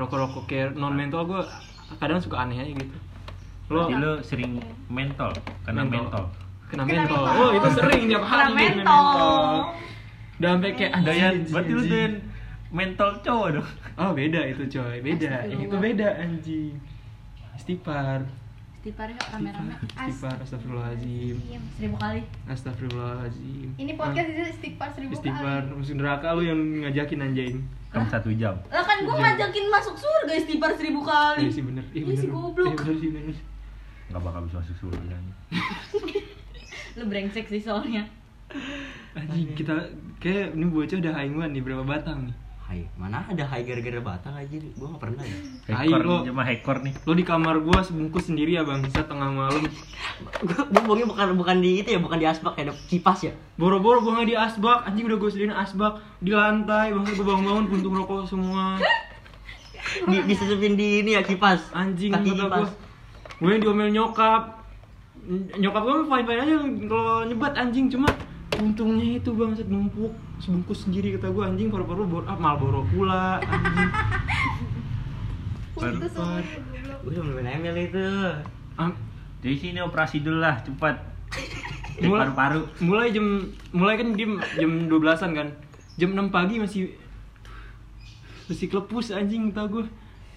Rokok-rokok kayak non mentol gue kadang suka aneh aja gitu. Lo Berarti lo sering mentol, kena mentol. Kena Kena mentol. mentol. Oh, itu sering tiap hari Kena mentol. Udah sampai kayak anjing, Doyan, anjing, berarti lu. Mentol cowok dong. Oh, beda itu coy, beda. Astagfirullah. Itu beda anjing. Istighfar. Istighfar yuk rame-rame. Istighfar, astagfirullahaladzim. Diem. Seribu kali. Astagfirullahaladzim. ini podcast itu istighfar seribu Istighfar, kali musuh neraka lu yang ngajakin anjain. Kamu satu jam. Lah kan gue ngajakin masuk surga istighfar seribu kali. Iya sih bener. Iya Iya sih, goblok. Iya bener sih bener. Gak bakal bisa masuk surga kan. Lu brengsek sih soalnya. Anjing kita kayak ini bocah udah haingan nih berapa batang nih. Hai, mana ada hai gara-gara batang aja Gua gak pernah ya. Hekor lo. cuma hekor nih. Lo di kamar gua sebungkus sendiri ya bang, bisa tengah malam. Gua gua buangnya bukan bukan di itu ya, bukan di asbak kayak ada kipas ya. Boro-boro gua nggak di asbak, anjing udah gua sediain asbak di lantai, bang gua bangun-bangun puntung rokok semua. Di disesepin di ini ya kipas. Anjing Kaki kata kipas. gua. Gue yang diomel nyokap. Ny- Nyokap gua mah fine-fine aja kalau nyebat anjing cuma untungnya itu bang set numpuk sebungkus sendiri kata gua anjing paru-paru bor ah malboro pula anjing. Gua udah main ML itu. Am- Jadi sini operasi dulu lah, cepat. Mulai- Paru-paru. mulai jam mulai kan dia jam 12-an kan jam 6 pagi masih masih kelepus anjing tau gue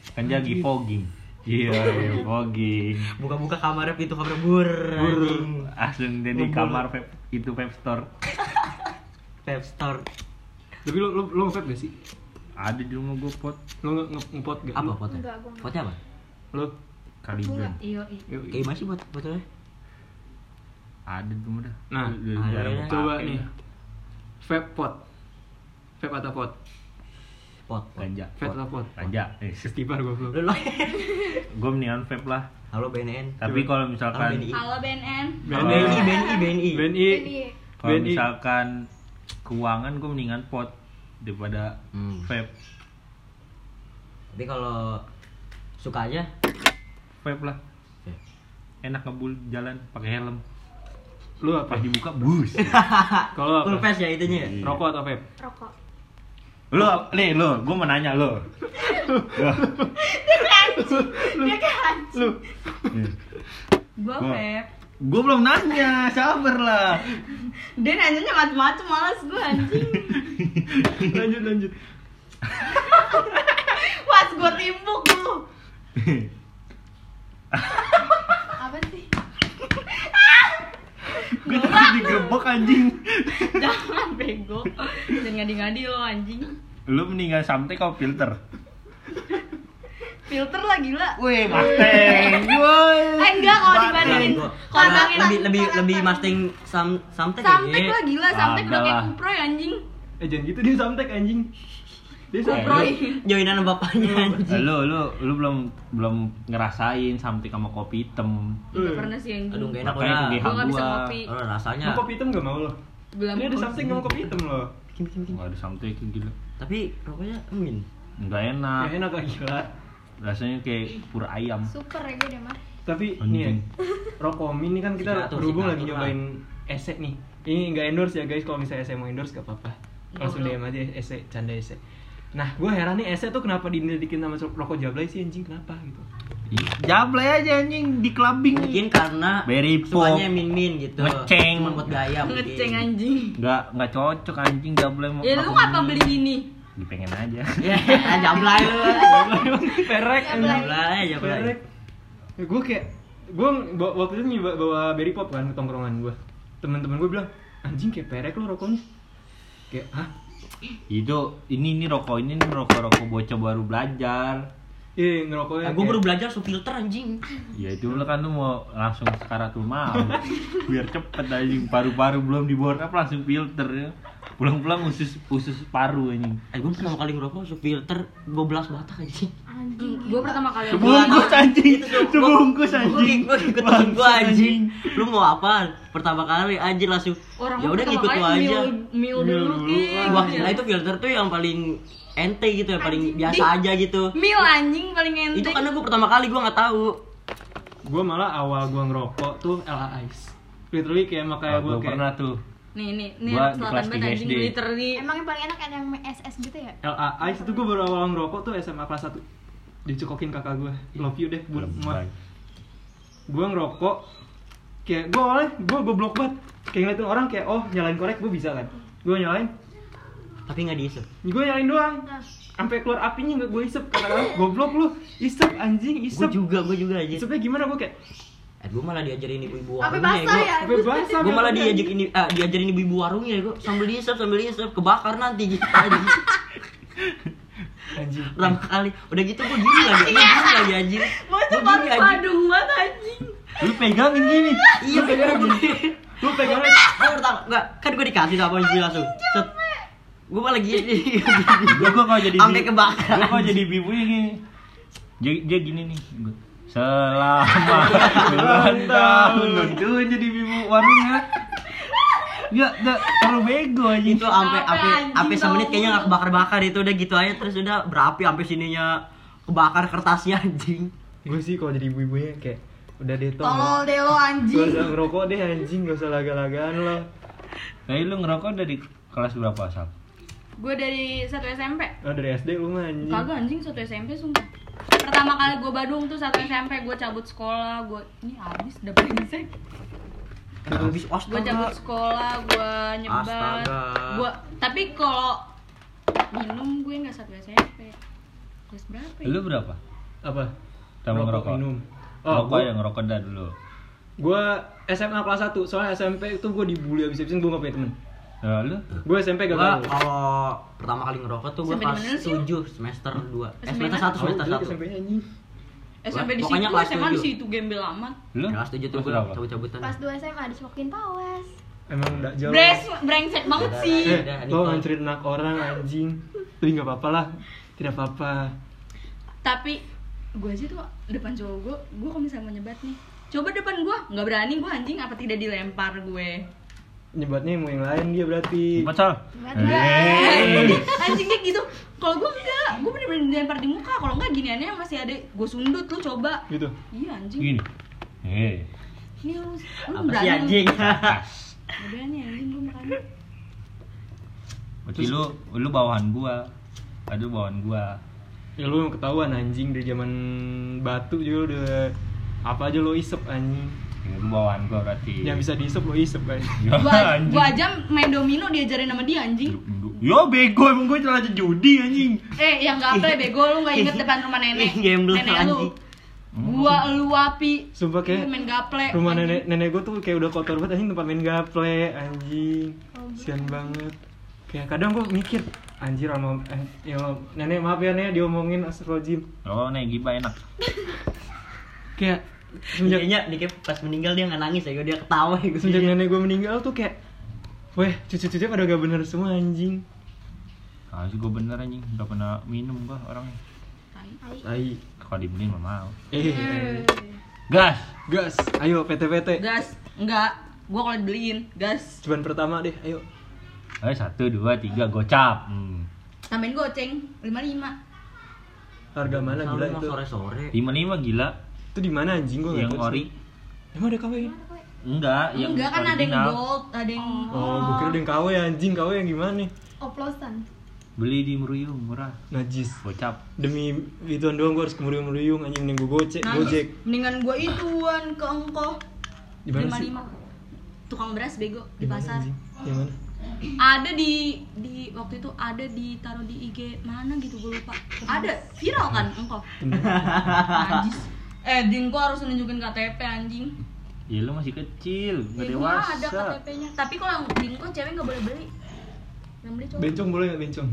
Kan dia lagi fogging. Iya, iya, fogging. Buka-buka kamarnya pintu kamar bur. anjing. Langsung dia di kamar vape, itu vape store. Vape store. tapi lo lo lo nge gak sih Ada di rumah gue pot. lo nge nge- ngepot gak Apa potnya? Enggak. Potnya apa? lo Kaliben. Iya, iya. Kayak gimana sih bot botolnya? Ada di rumah dah. Nah, ada ya. coba nih vape pot vape atau pot Pot. pot. Raja. vape atau pot Raja. Eh, gue belum Lu lo. gue mendingan vape lah. Halo BNN. Tapi kalau Halo misalkan. Halo BNN. BNI, BNI, BNI. BNI kalau misalkan keuangan gue mendingan pot daripada Hmm. vape. Tapi kalau suka aja Vape lah. ya. Enak ngebul jalan pakai helm. lo apa Pas dibuka bus. kalau full apa face ya itunya. Iya. rokok atau vape rokok lo, nih lo, gue mau nanya lo. dia kan lu Gua Gua- vape. gue belum nanya, sabar lah. Dia nanyanya macem-macem malas gua anjing. lanjut lanjut Pas gua timbuk lu. gue tadi digerebek anjing. Jangan bego. Jangan ngadi-ngadi lo anjing. Lo mendingan samtek atau filter? Filter lah gila. Wih, Mustang. Woi. Eh enggak kalau dibandingin kalau dibandingin lebih lebih lebih masting sam samtek Samtek ya. lah gila, samtek udah kayak kupro ya anjing. eh jangan gitu dia samtek anjing lu Joinan bapaknya anjing. Lo lo lo belum belum ngerasain samtek sama kopi hitam. Enggak pernah sih anjing. Aduh gak enak di Gua nggak bisa gua. ngopi. Oh, rasanya. Mau kopi hitam gak mau lo? Belum. Ini ada gak mau kopi hitam lo Bikin, bikin, bikin. Gak ada samtek gila. Tapi rokoknya emin. Enggak enak. Ya enak lah gila Rasanya kayak pur ayam. super ya gue deh mah Tapi nih ya, Rokomi ini kan kita berhubung lagi nyobain esek nih Ini gak endorse ya guys, kalau misalnya esek mau endorse gak apa-apa Langsung Goblok. DM aja esek, canda esek Nah gue heran nih esek tuh kenapa didikin sama rokok jablay sih anjing, kenapa gitu Jablay aja anjing di clubbing. Mungkin karena Berry sukanya min-min gitu. Ngeceng. Buat gaya mungkin. Ngeceng anjing. Enggak enggak cocok anjing jablay mau. Ya lu ngapa beli gini? Pengen aja. Ya, jablay lu. Perek anjing Jablay, jablay. Perek Gue kayak, gue waktu itu nyoba bawa berry pop kan ke tongkrongan gue Temen-temen gue bilang, anjing kayak perek lo rokoknya kayak hah Itu ini ini rokok ini nih rokok-rokok bocah baru belajar. iya ngerokoknya Eh, gue baru belajar su filter anjing. Ya itu lu kan tuh mau langsung sekaratul maut. Biar cepet anjing paru-paru belum diborap langsung filter ya. Pulang-pulang usus usus paru anjing. Eh gue pertama kali ngerokok su filter 12 batang anjing. anjing gue pertama kali Sebungkus anjing. Sebungkus anjing. Gue ikut gue anjing. Lu mau apa? Pertama kali anjing langsung. orang Ya udah kali lu aja. mil, dulu. Wah, kira itu filter tuh yang paling ente gitu ya, paling biasa aja gitu. mil anjing paling ente Itu karena gue pertama kali gue nggak tahu. gue malah awal gue ngerokok tuh LA Ice literally kayak makanya gue Gue kayak pernah tuh. Nih nih nih Gua di selatan kelas banget tiga anjing SD. literally. Emang yang paling enak kan yang SS gitu ya? LA Ice itu gue baru awal ngerokok tuh SMA kelas 1 dicekokin kakak gue love you deh bu Lebay. gue ngerokok kayak gue awalnya gue goblok banget. Kayak ngeliatin orang kayak oh nyalain korek gue bisa kan. Gue nyalain. Tapi nggak diisep. gue nyalain doang. Sampai keluar apinya nggak gue isep. Kata goblok lu isep anjing Gue isep juga, gue juga aja. isepnya gimana? Gue kayak Eh, gue malah diajarin ibu-ibu warungnya. basah Gue ya basah gue malah diajak ini ah, diajarin ibu-ibu warungnya gue sambil diisep sambil diisep kebakar nanti gitu aja. anjing Pertama kali udah gitu gue gini lagi, gue gini lagi anjing. mau Gua cepat gini, anjing. padung banget anjing Lu pegangin gini. Iya bener gue. lu pegang Gue pertama enggak kan gue dikasih sama ibu langsung. Set. Gue malah gini. Gua gua kalau jadi Sampai ibu- kebakar. Gua kalau jadi ibunya gini. Dia, dia gini nih. Selamat ulang tahun. Itu jadi ibu warungnya. Ya, ya terlalu bego aja. itu sampai Sampai sampai semenit kayaknya nggak kebakar-bakar itu udah gitu aja. Terus udah berapi sampai sininya kebakar kertasnya anjing. gue sih kalau jadi ibu-ibunya kayak udah deh Tom. Tolol deh lo Gak anjing usah ngerokok deh anjing, gak usah laga-lagaan lo. Nah, lu ngerokok dari kelas berapa asal? gue dari satu SMP Oh dari SD lu mah anjing. Kagak anjing. Satu SMP sumpah pertama kali gue badung tuh satu SMP gue cabut sekolah gue ini habis udah brengsek Habis gue cabut sekolah gue nyebat gue tapi kalau minum gue nggak satu SMP kelas berapa ya? Lu berapa? Apa? Sama ngerokok? minum Oh, gua gue yang ngerokok dah dulu. gua SMA kelas 1, soalnya SMP itu gue dibully abis-abisan gue gak punya temen Nah, lu? Gue SMP gak Gua tahu kalau pertama kali ngerokok tuh gua SMP di kelas mana sih lu? 7 semester 2. Eh SMP semester mana? 1 semester Tahu, 1. SMP nya anjing SMP di situ Pokoknya kelas SMA di tujuh. situ gembel amat Lu? Kelas 7 tuh Kelas berapa? cabut-cabutan. pas 2 SMA disuapin pawas Emang gak jauh Bres, brengsek banget Udah, sih Eh, Udah, lo ngancurin anak orang anjing Tapi gak apa-apa lah Tidak apa-apa tapi gue aja tuh depan cowok gue gue kalau misalnya mau nyebat nih coba depan gue nggak berani gue anjing apa tidak dilempar gue Nyebatnya mau yang lain dia berarti. Nggak Eh. anjingnya gitu kalau gue enggak gue bener-bener dilempar di muka kalau enggak giniannya masih ada gue sundut lu coba Gitu iya anjing Gini. Eh. ini lu lu Apa berani sih anjing? berani anjing gue makanya Berarti lu lu bawahan gua. Aduh bawahan gua. Ya lu ketahuan anjing dari zaman batu juga udah apa aja lo isep anjing Ya, lu bawahan gua berarti. yang bisa diisep lo isep kan Ya, anjing. gue aja main domino diajarin sama dia anjing Yo bego emang gue telah judi anjing. eh yang gaple bego lu nggak inget depan rumah nenek nenek lu anjing. gua lu api Sumpah kayak Lu main gaple rumah anjing. nenek nenek gue tuh kayak udah kotor banget anjing tempat main gaple anjing sian banget kayak kadang gue mikir anjir sama eh, ya nenek maaf ya nenek diomongin astagfirullahaladzim Oh, nih gibah enak. kayak semenjak Kayaknya dia kayak pas meninggal dia nggak nangis ya, dia ketawa ya gue. semenjak nenek gue meninggal tuh kayak weh cucu-cucu pada gak bener semua anjing Ah, sih gue bener anjing, udah pernah minum gua orangnya. Tai. Kalau dibeliin mah mau. eh Gas. gas ayo PT-PT gas enggak gua kalau dibeliin gas cuman pertama deh ayo Ayo satu dua tiga gocap. Hmm. tambahin goceng lima lima harga mana gila itu sore-sore. Lima lima gila. Itu di mana anjing? Gue Yang ori. emang ada KW ya? Enggak, yang enggak kan ada yang original. gold ada yang oh gue kira ada yang KW anjing. KW yang gimana? Nih oplosan. Beli di Meruyung murah. najis. Gocap. demi ituan doang gue harus kemuriung muriung anjing. Mending gue gocek Najis. gojek. Mendingan gua ituan ke engkau di mana lima sih lima. Tukang beras bego di Di pasar. anjing? yang mana? Ada di di waktu itu ada ditaruh di IG mana gitu gue lupa. Ada viral kan engkau Bener. najis eh Dinko harus nunjukin KTP anjing Ya lu masih kecil, nggak Ya, dewasa. ada KTP-nya. Tapi kalau yang di Ngkon cewek nggak boleh beli. Yang beli cowok. bencong boleh nggak bencong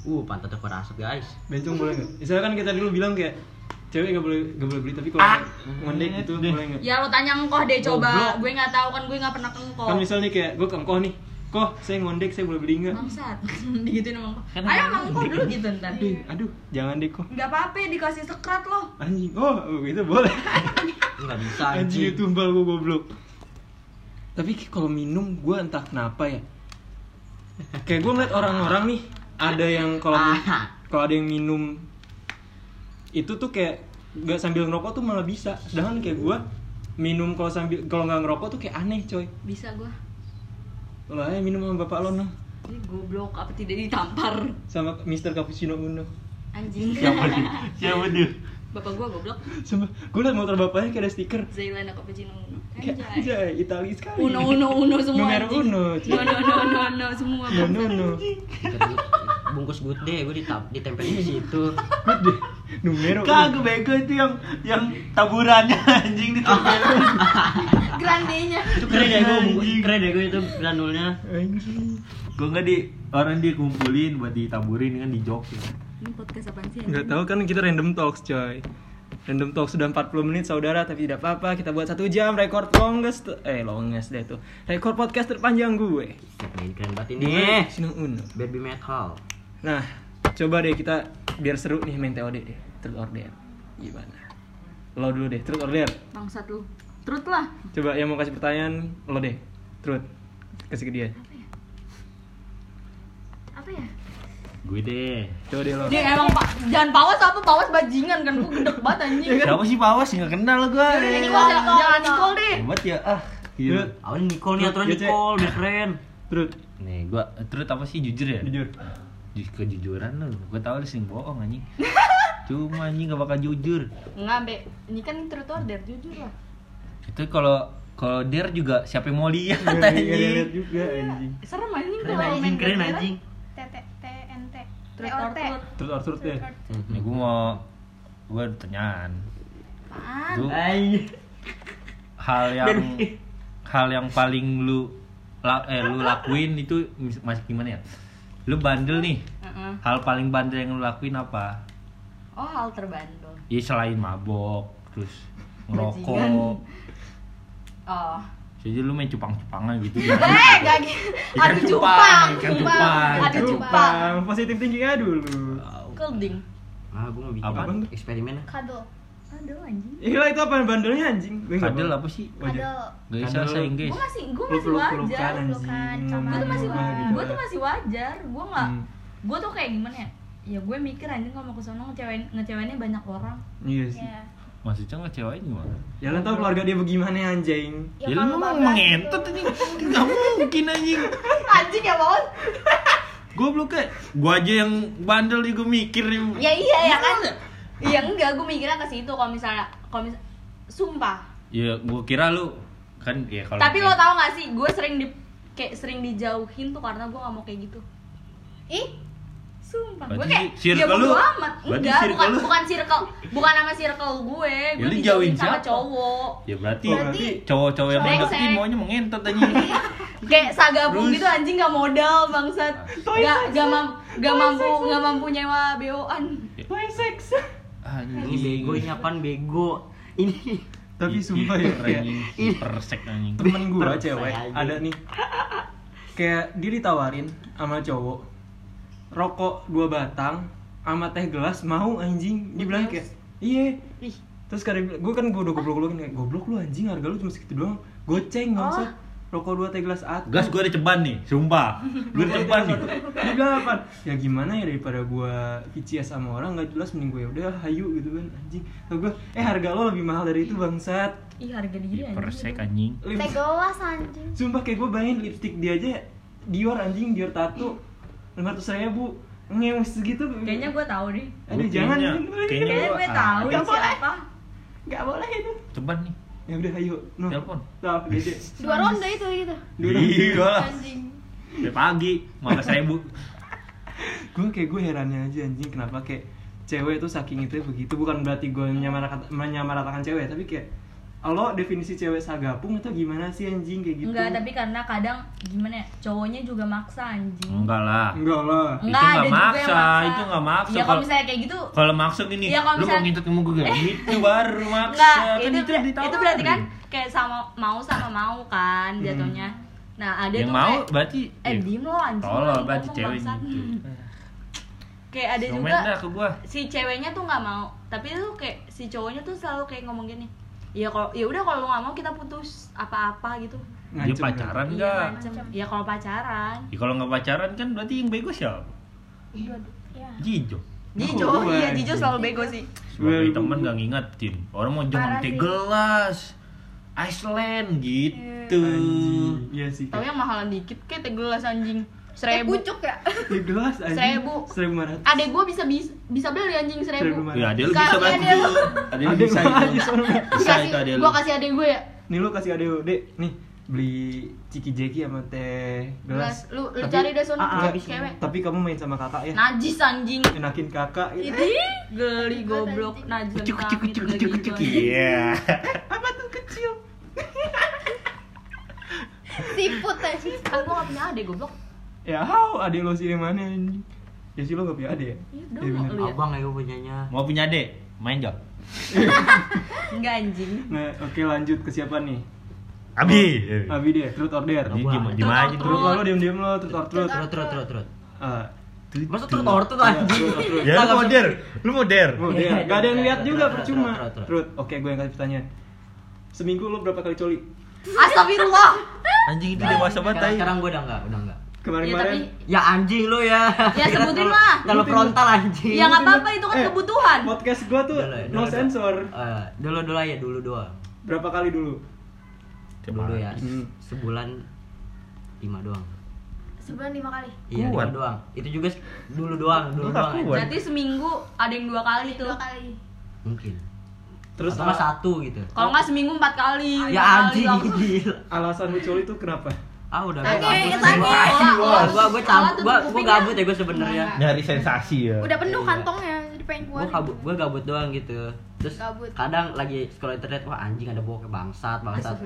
Uh, pantat aku rasa guys. bencong boleh nggak misalnya kan kita dulu bilang kayak cewek nggak boleh nggak boleh beli tapi kalau Ah. ngondek gitu Deh. boleh nggak Ya lo tanya engkoh deh coba. Goblok. Gue nggak tahu kan gue nggak pernah ke engkoh. kan misalnya kayak gue ke engkoh nih koh saya ngondek saya boleh beli nggak Bangsat. Digituin sama engkoh. Kan Ayo emang sama engkoh dulu gitu ntar. aduh aduh jangan deh koh Nggak apa-apa dikasih sekrat loh. anjing oh itu boleh Enggak bisa anjing anjing. itu tumbal gue goblok tapi kalau minum gue entah kenapa ya kayak gue ngeliat orang-orang nih ada yang kalau Ah. kalau ada yang minum itu tuh kayak nggak sambil ngerokok tuh malah bisa sedangkan kayak gue minum kalau sambil kalau nggak ngerokok tuh kayak aneh coy Bisa gue. Lo aja minum sama bapak lo noh Ini goblok apa tidak ditampar. sama Mister Cappuccino Uno Anjing. Siapa tuh? Siapa tuh? Bapak gue goblok. sama gue liat motor bapaknya kayak ada stiker Zailana Cappuccino. kayak Anjay. anjay Itali sekali Uno uno uno semua. Anjing. uno, No no no no no semua. no no no Bungkus good day gue ditap ditempelin di situ. Gede. numero Kagak bego itu yang yang taburannya anjing ditempelin. Grandenya. Itu keren ya gue, keren ya gue itu granulnya. anjing Gue nggak di orang dia kumpulin buat ditaburin kan di jok ya. Ini podcast apaan sih? Nggak tahu kan kita random talks coy Random talk sudah 40 menit saudara tapi tidak apa-apa kita buat satu jam record longest eh longest deh tuh record podcast terpanjang gue Ini keren banget ini. Sinung Uno Baby metal. Nah coba deh kita biar seru nih main TOD deh truth or dare gimana lo dulu deh truth or dare Bangsat lu. Truth lah. coba yang mau kasih pertanyaan lo deh truth kasih ke dia Apa ya? Gue deh. coba deh lo Dia emang pak jangan pawas apa pawas bajingan kan gue gedek banget anjing. Siapa sih Pawas nggak kenal gue. Ini kok jangan Nicole deh. Hebat ya ah. Truth Awalnya Nicole nih aturan Ya. Nicole, dia keren. truth Nih gua terus apa sih jujur ya? jujur Ju- Kejujuran lu. Gua tahu lu sering bohong anjing. Cuma anjing gak bakal jujur. Enggak, Be. Ini kan truth or dare jujur lah. Itu kalau kalau der juga siapa yang mau lihat Nggak ada lihat anjing. juga anjing Serem anjing Keren kalau anjing, main keren anjing. TNT. Truth or truth. truth or truth deh Nih gua mau gua ada pertanyaan. Apaan? Hal yang hal yang paling lu la- eh lu lakuin itu masih gimana ya? Lu bandel nih. Heeh. Hal paling bandel yang lu lakuin apa? Oh, hal terbandel. Ya selain mabok, terus ngerokok. Oh. Jadi lu main cupang-cupangan gitu. Eh, gak gitu. Ikan Aduh cupang, cupang, ikan cupang. Aduh cupang. Positif tingginya dulu Kelding. Ah, gue mau bikin eksperimen lah. Kadel. Aduh anjing. Iya itu apa bandelnya anjing? Gue Kadel tahu. apa sih? Kadel. Gak bisa bahasa Inggris. Gue masih gue masih wajar. pelukan anjing. sama Gue tuh masih gitu gue tuh masih wajar. Gue nggak Hmm. gue tuh kayak gimana ya? Ya gue mikir anjing kalau mau ke sono ngecewain ngecewainnya banyak orang. Iya sih. Ya. Maksudnya ngecewain gimana? Ya lo tau keluarga dia bagaimana anjing. Ya, Ya, lu mau mengentot itu. anjing. Gak mungkin anjing. Anjing ya, Bos. Goblok kayak gua aja yang bandel nih gua mikir nih. Ya iya ya kan. Iya enggak, gue mikirnya ke situ kalau misalnya kalau misal sumpah. Ya gua kira lu kan ya kalau Tapi lo tau gak sih, gue sering di kayak sering dijauhin tuh karena gue gak mau kayak gitu. Ih, Sumpah, gue kayak circle ya bodo lu- amat. Enggak, circle bukan lu- bukan circle, bukan nama circle gue. Ya, Gue lu dijauhin jauhin sama siapa? cowok. Ya berarti, Berarti cowok-cowok yang mengerti maunya mengentot anjing. Kayak sagabung Terus? gitu anjing gak modal bangsat. Gak gak, mam, gak mampu gak mampu nyewa BO-an. Toy sex. Anjing. Ini bego ini apaan? Bego? Ini. Tapi sumpah ya kayak anjing. Hiper sek anjing. temen gue cewek ada nih. Kayak dia ditawarin sama cowok rokok dua batang sama teh gelas mau anjing. Dia bilang kayak iya. Ih, terus karena gue kan gue udah goblok goblokin kayak goblok lu anjing harga lu cuma segitu doang. Goceng nggak usah rokok dua teh gelas atu Gas gua ada ceban nih, sumpah. Gua ada ceban nih. dia bilang apa ya gimana ya daripada gue VCS sama orang nggak jelas mending gue ya udah hayu gitu kan anjing Terus gue eh harga lo lebih mahal dari itu bangsat ih harga diri anjing. sek anjing. Teh gelas anjing. Sumpah kayak gue bayangin lipstick dia aja Dior anjing, Dior tato 500 ribu Ngeus segitu Kayaknya gue tahu deh. Aduh jangan kayaknya- gue ah, tahu nggak boleh. siapa. Gak boleh itu Ceban nih. Ya udah ayo no. Telepon. Nah, gede Dua ronde itu gitu. Iya lah. Anjing. Sampai pagi, 15 ribu. Gue kayak gue herannya aja anjing Kenapa kayak cewek tuh saking itu begitu Bukan berarti gue menyamaratakan, menyamaratakan cewek Tapi kayak lo definisi cewek sagapung atau gimana sih anjing kayak gitu Enggak, tapi karena kadang gimana ya, cowoknya juga maksa anjing. Enggak lah. enggak lah Itu Enggak, nggak ada juga yang maksa, maksa. itu nggak maksa. Ya kalau misalnya kayak gitu, Kalau maksa gini, Iya, kalau lu mau ngintip sama gue gak? Itu baru maksa. enggak, Kan itu, itu ditawarin. itu berarti kan kayak sama mau sama mau kan jatuhnya. Nah, ada Yang tuh mau kayak, berarti eh diem lo anjing. Tolol berarti cewek gitu. Kayak ada Komen juga dah ke gua. si ceweknya tuh nggak mau, tapi tuh kayak si cowoknya tuh selalu kayak ngomong gini. Ya kalau ya udah kalau lu nggak mau kita putus apa-apa gitu. Ngancem pacaran Iya, enggak? ngancem. Ya kalau pacaran. Ya, kalau nggak pacaran kan berati yang bego siapa? ya Jijo. Jijo, Oh, iya. Jijo selalu bego sih. Sebagai teman gak ngingetin. Orang mau jangan gelas. Iceland gitu. Anjing. Iya sih. Tahu yang mahalan dikit kayak teh gelas anjing. Eh Seribu. pucuk ya Ya gelas anjing. Seribu. Seribu lima ratus. Adek gua bisa bisa, bisa beli anjing Seribu Ya, dia lu bisa ya, bantu. dia lu. Ada yang Ada bisa itu. aja. Bisa itu ada Kasih, lu. gua kasih adek gue ya. Nih lu kasih adek lu, Dek. Nih, beli ciki jeki sama teh gelas. Gelas. Lu lu Tapi- cari deh sono Ah, ah, cewek. Tapi kamu main sama kakak ya. Najis anjing. Enakin kakak gitu. Ih, geli goblok najis. Kucuk kucuk kucuk kucuk kucuk. Iya. Apa tuh kecil? siput aja gua gak punya adek goblok. Ya, how adek lo sih yang mana anjing? Ya sih lo gak punya adek ya? Iya dong, Iya, bener. ya. Abang ya gue punyanya. Mau punya adik? Main jok. Enggak anjing. Nah, oke lanjut ke siapa nih? Abi. Abi deh, truth or dare. Dia Abang. diem diem aja Truth Truth lo diem diem lo, truth or truth. Terus terus terus terus. Ah, Masa terus ortut anjing. truth or truth. Ya lu mau der, lu mau der. Oh, dia gak ada yang lihat juga Truth, percuma. truth, truth. Truth. Oke, gue yang kasih pertanyaan. Seminggu lo berapa kali coli? Astagfirullah. Anjing itu dewasa banget sekarang gue udah enggak, udah enggak. Ya Kemarin-kemarin tapi Ya anjing lu ya. Ya, sebutin lah. Kalau frontal anjing. ya nggak apa-apa itu kan Eh, kebutuhan. podcast gue tuh Dulu, no dulu, sensor. Eh, dulu dulu aja dulu doang. Berapa kali dulu? Dulu ya. Hmm. Sebulan lima doang. sebulan lima kali Iya, lima doang. Itu juga dulu doang, dulu Lu doang. Berarti seminggu ada yang dua kali tuh. dua kali Mungkin. Terus al- satu gitu. Kalau nggak seminggu empat kali. Ya anjing gila. alasan lu coli tuh kenapa? Ah udah gua gabut. Gua- Gua gua gua Salah cabut, gua gua kupingnya. gabut ya gua sebenarnya. Nyari sensasi ya. udah penuh Iya. kantongnya jadi pengen keluar Gua kabut, gua gabut doang gitu. Terus Gabut. kadang lagi scroll internet, wah anjing ada bokep bangsat, bangsat.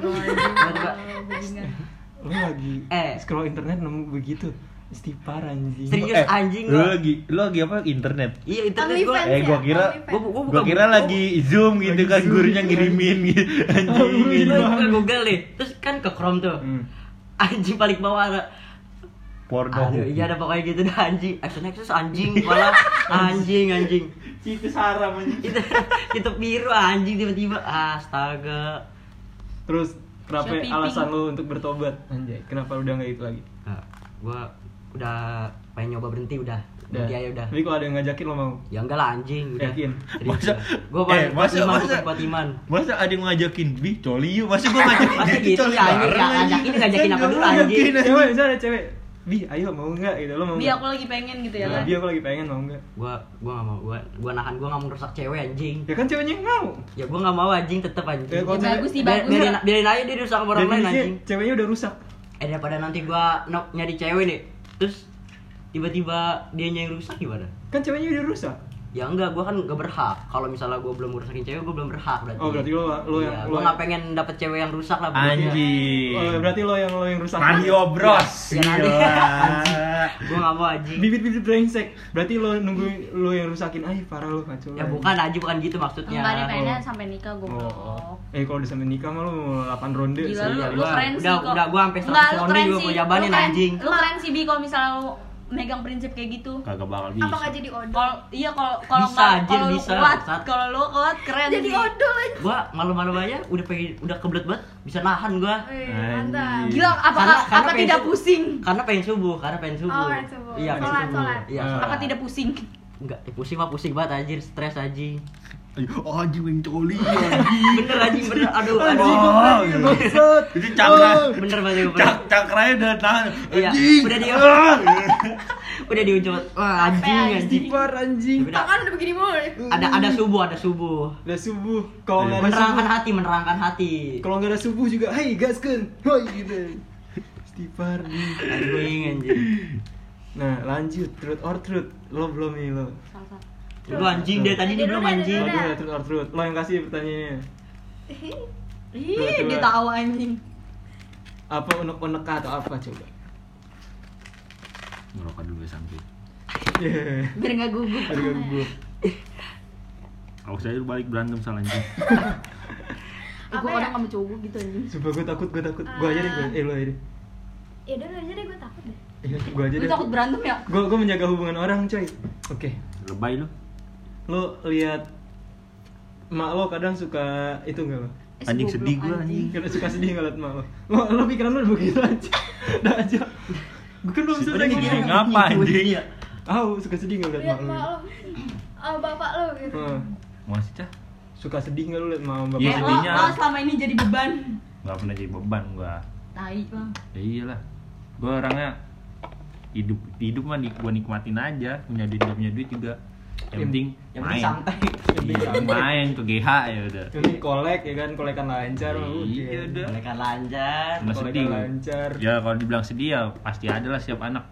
Lu lagi Eh. scroll internet nemu begitu. Istipar anjing. Serius anjing lu gua. lagi lu lagi apa internet? Iya internet gua. OnlyFans Eh, gua ya? kira-. Gua gua Gua kira gua- lagi zoom gitu kan gurunya ngirimin gitu. Anjing. Gua buka Google nih. Terus kan ke Chrome tuh. Hmm. Anjing paling bawah ada Porno. Aduh, iya ada pokoknya gitu dah anjing. Action Nexus anjing, malah anjing anjing. Itu saram anjing. Itu itu biru anjing tiba-tiba. Astaga. Terus kenapa Shopee alasan lu untuk bertobat? Anjay, kenapa lu udah gak itu lagi? Nah, gua udah pengen nyoba berhenti udah. Udah. Aja udah. Tapi kalau ada yang ngajakin lo mau? Ya enggak lah anjing udah. Yakin? Masa- Gua eh, masa- iman, masa- bukan buat iman. Masa ada yang ngajakin, "Bi, coli yuk." Masa gua ngajakin Masa gitu coli ya, anjing, bareng, ya, anjing. ngajakin ngajakin apa dulu, anjing? Cewek, misalnya cewek. Bi, ayo mau nggak gitu lo mau Bi nggak? aku lagi pengen gitu ya kan. Bi aku lagi pengen mau nggak? Gua gua enggak mau. Gua gua nahan gua enggak mau ngerusak cewek anjing. Ya kan ceweknya yang mau. Ya gua enggak mau anjing tetep anjing. Ya, Ya, bagus sih bagus. biarin, biarin aja dia dirusak sama orang lain anjing. ceweknya udah rusak. Eh daripada nanti gua nyari cewek nih, terus tiba-tiba dia yang rusak gimana? Kan ceweknya udah rusak. Ya enggak, gua kan gak berhak. Kalau misalnya gua belum ngerusakin cewek, gua belum berhak berarti. Oh, berarti lo lo yang Iya, lo gua nggak pengen dapet cewek yang rusak lah berarti ya. Anjing. Oh, berarti lo yang lo yang rusak. Radio Bros. Ya, nanti. Gila. Gua nggak mau anjing. Bibit-bibit brengsek. Berarti lo nunggu lo yang rusakin. Ay, parah lo kacau. Ya bukan anjing, bukan gitu maksudnya. Enggak pengennya Oh. sampai nikah gue. Oh. Eh kalau udah sampai nikah mah lo mau 8 ronde. Gila sih. lu, Iya, lu gua- keren sih udah- udah, gua sampai Enggak, 100 lu ronde juga gua jabanin, anjing. Lu keren sih Bi kalau misalnya megang prinsip kayak gitu. Kagak bakal bisa. apa nggak jadi odol Kalau iya kalau kalau Bisa, lu bisa, kalau lu kuat keren jadi sih. odol aja Gua malu-malu aja udah pengen udah kebelet banget bisa nahan gua. Mantap Gila, apa Karena- karena apa tidak su- pusing? Karena pengen subuh, karena pengen subuh. Oh, pengen subuh. Iya, pengen Sholat, subuh. sholat. Iya, sholat. Apa tidak pusing? Enggak, pusing mah pusing banget anjir, stres anjing. Oh, anjing yang coli anjing. Bener anjing, bener. Aduh, Anjing, aduh. gue pengen bangsat. Itu cakra. Bener banget gue. Cak cakranya udah tahan. Iya, Anjing. udah dia- Ah. Udah di ujung. Wah, anjing, anjing. Istipar anjing. Udah, tangan udah begini mulu ada ada subuh, ada subuh. Udah subuh. Kalau nggak ada Menerangkan hati, menerangkan hati. kalau nggak ada subuh juga, hey gaskan, hoi gitu. Nih. Anjing, anjing. Nah lanjut, truth or truth, lo belum nih lo. Lu anjing deh tadi dia belum anjing. Lo dulu ya, truth or truth, lo yang kasih pertanyaannya. Ih, dia tahu anjing. Apa unek-unek atau apa coba? Ngerokok dulu sampai. Yeah. Biar nggak gugup. Harga gue. Aku saya balik berantem salah anjing. Apa gue ya? sama cowok gue gitu anjing. Sumpah gue takut, gue takut. Gue aja deh, gue. Eh lo aja deh. ya udah lu aja deh gue takut deh Iya, gue aja deh. takut berantem ya? Gue gue menjaga hubungan orang, coy. Oke. Lebay lu. Lo lihat mak lo kadang suka itu enggak lo? Eh, Anjing sedih gua, anjing. Kadang suka sedih ngeliat mak lo. Lo, lo pikiran lo begitu aja. Udah aja. Gue kan belum selesai Udah gini, ngomong. ngapa anjing? Tahu suka sedih ngeliat mak lo. oh bapak lo gitu. Masih cah? Suka sedih nggak lo liat mak bapak? Iya, Eh, lo, sedihnya. lo selama ini jadi beban. Gak pernah jadi beban gua. Tai bang. Ya iyalah. Gua orangnya hidup hidup mah nik- gua nikmatin aja punya duit gak punya duit juga yang penting yang main. penting santai. iya main ke GH ya udah. Ini kolek ya kan, kolekan lancar. iya udah. mereka lancar Kolekan lancar. ya kalau dibilang sedih ya pasti ada lah setiap anak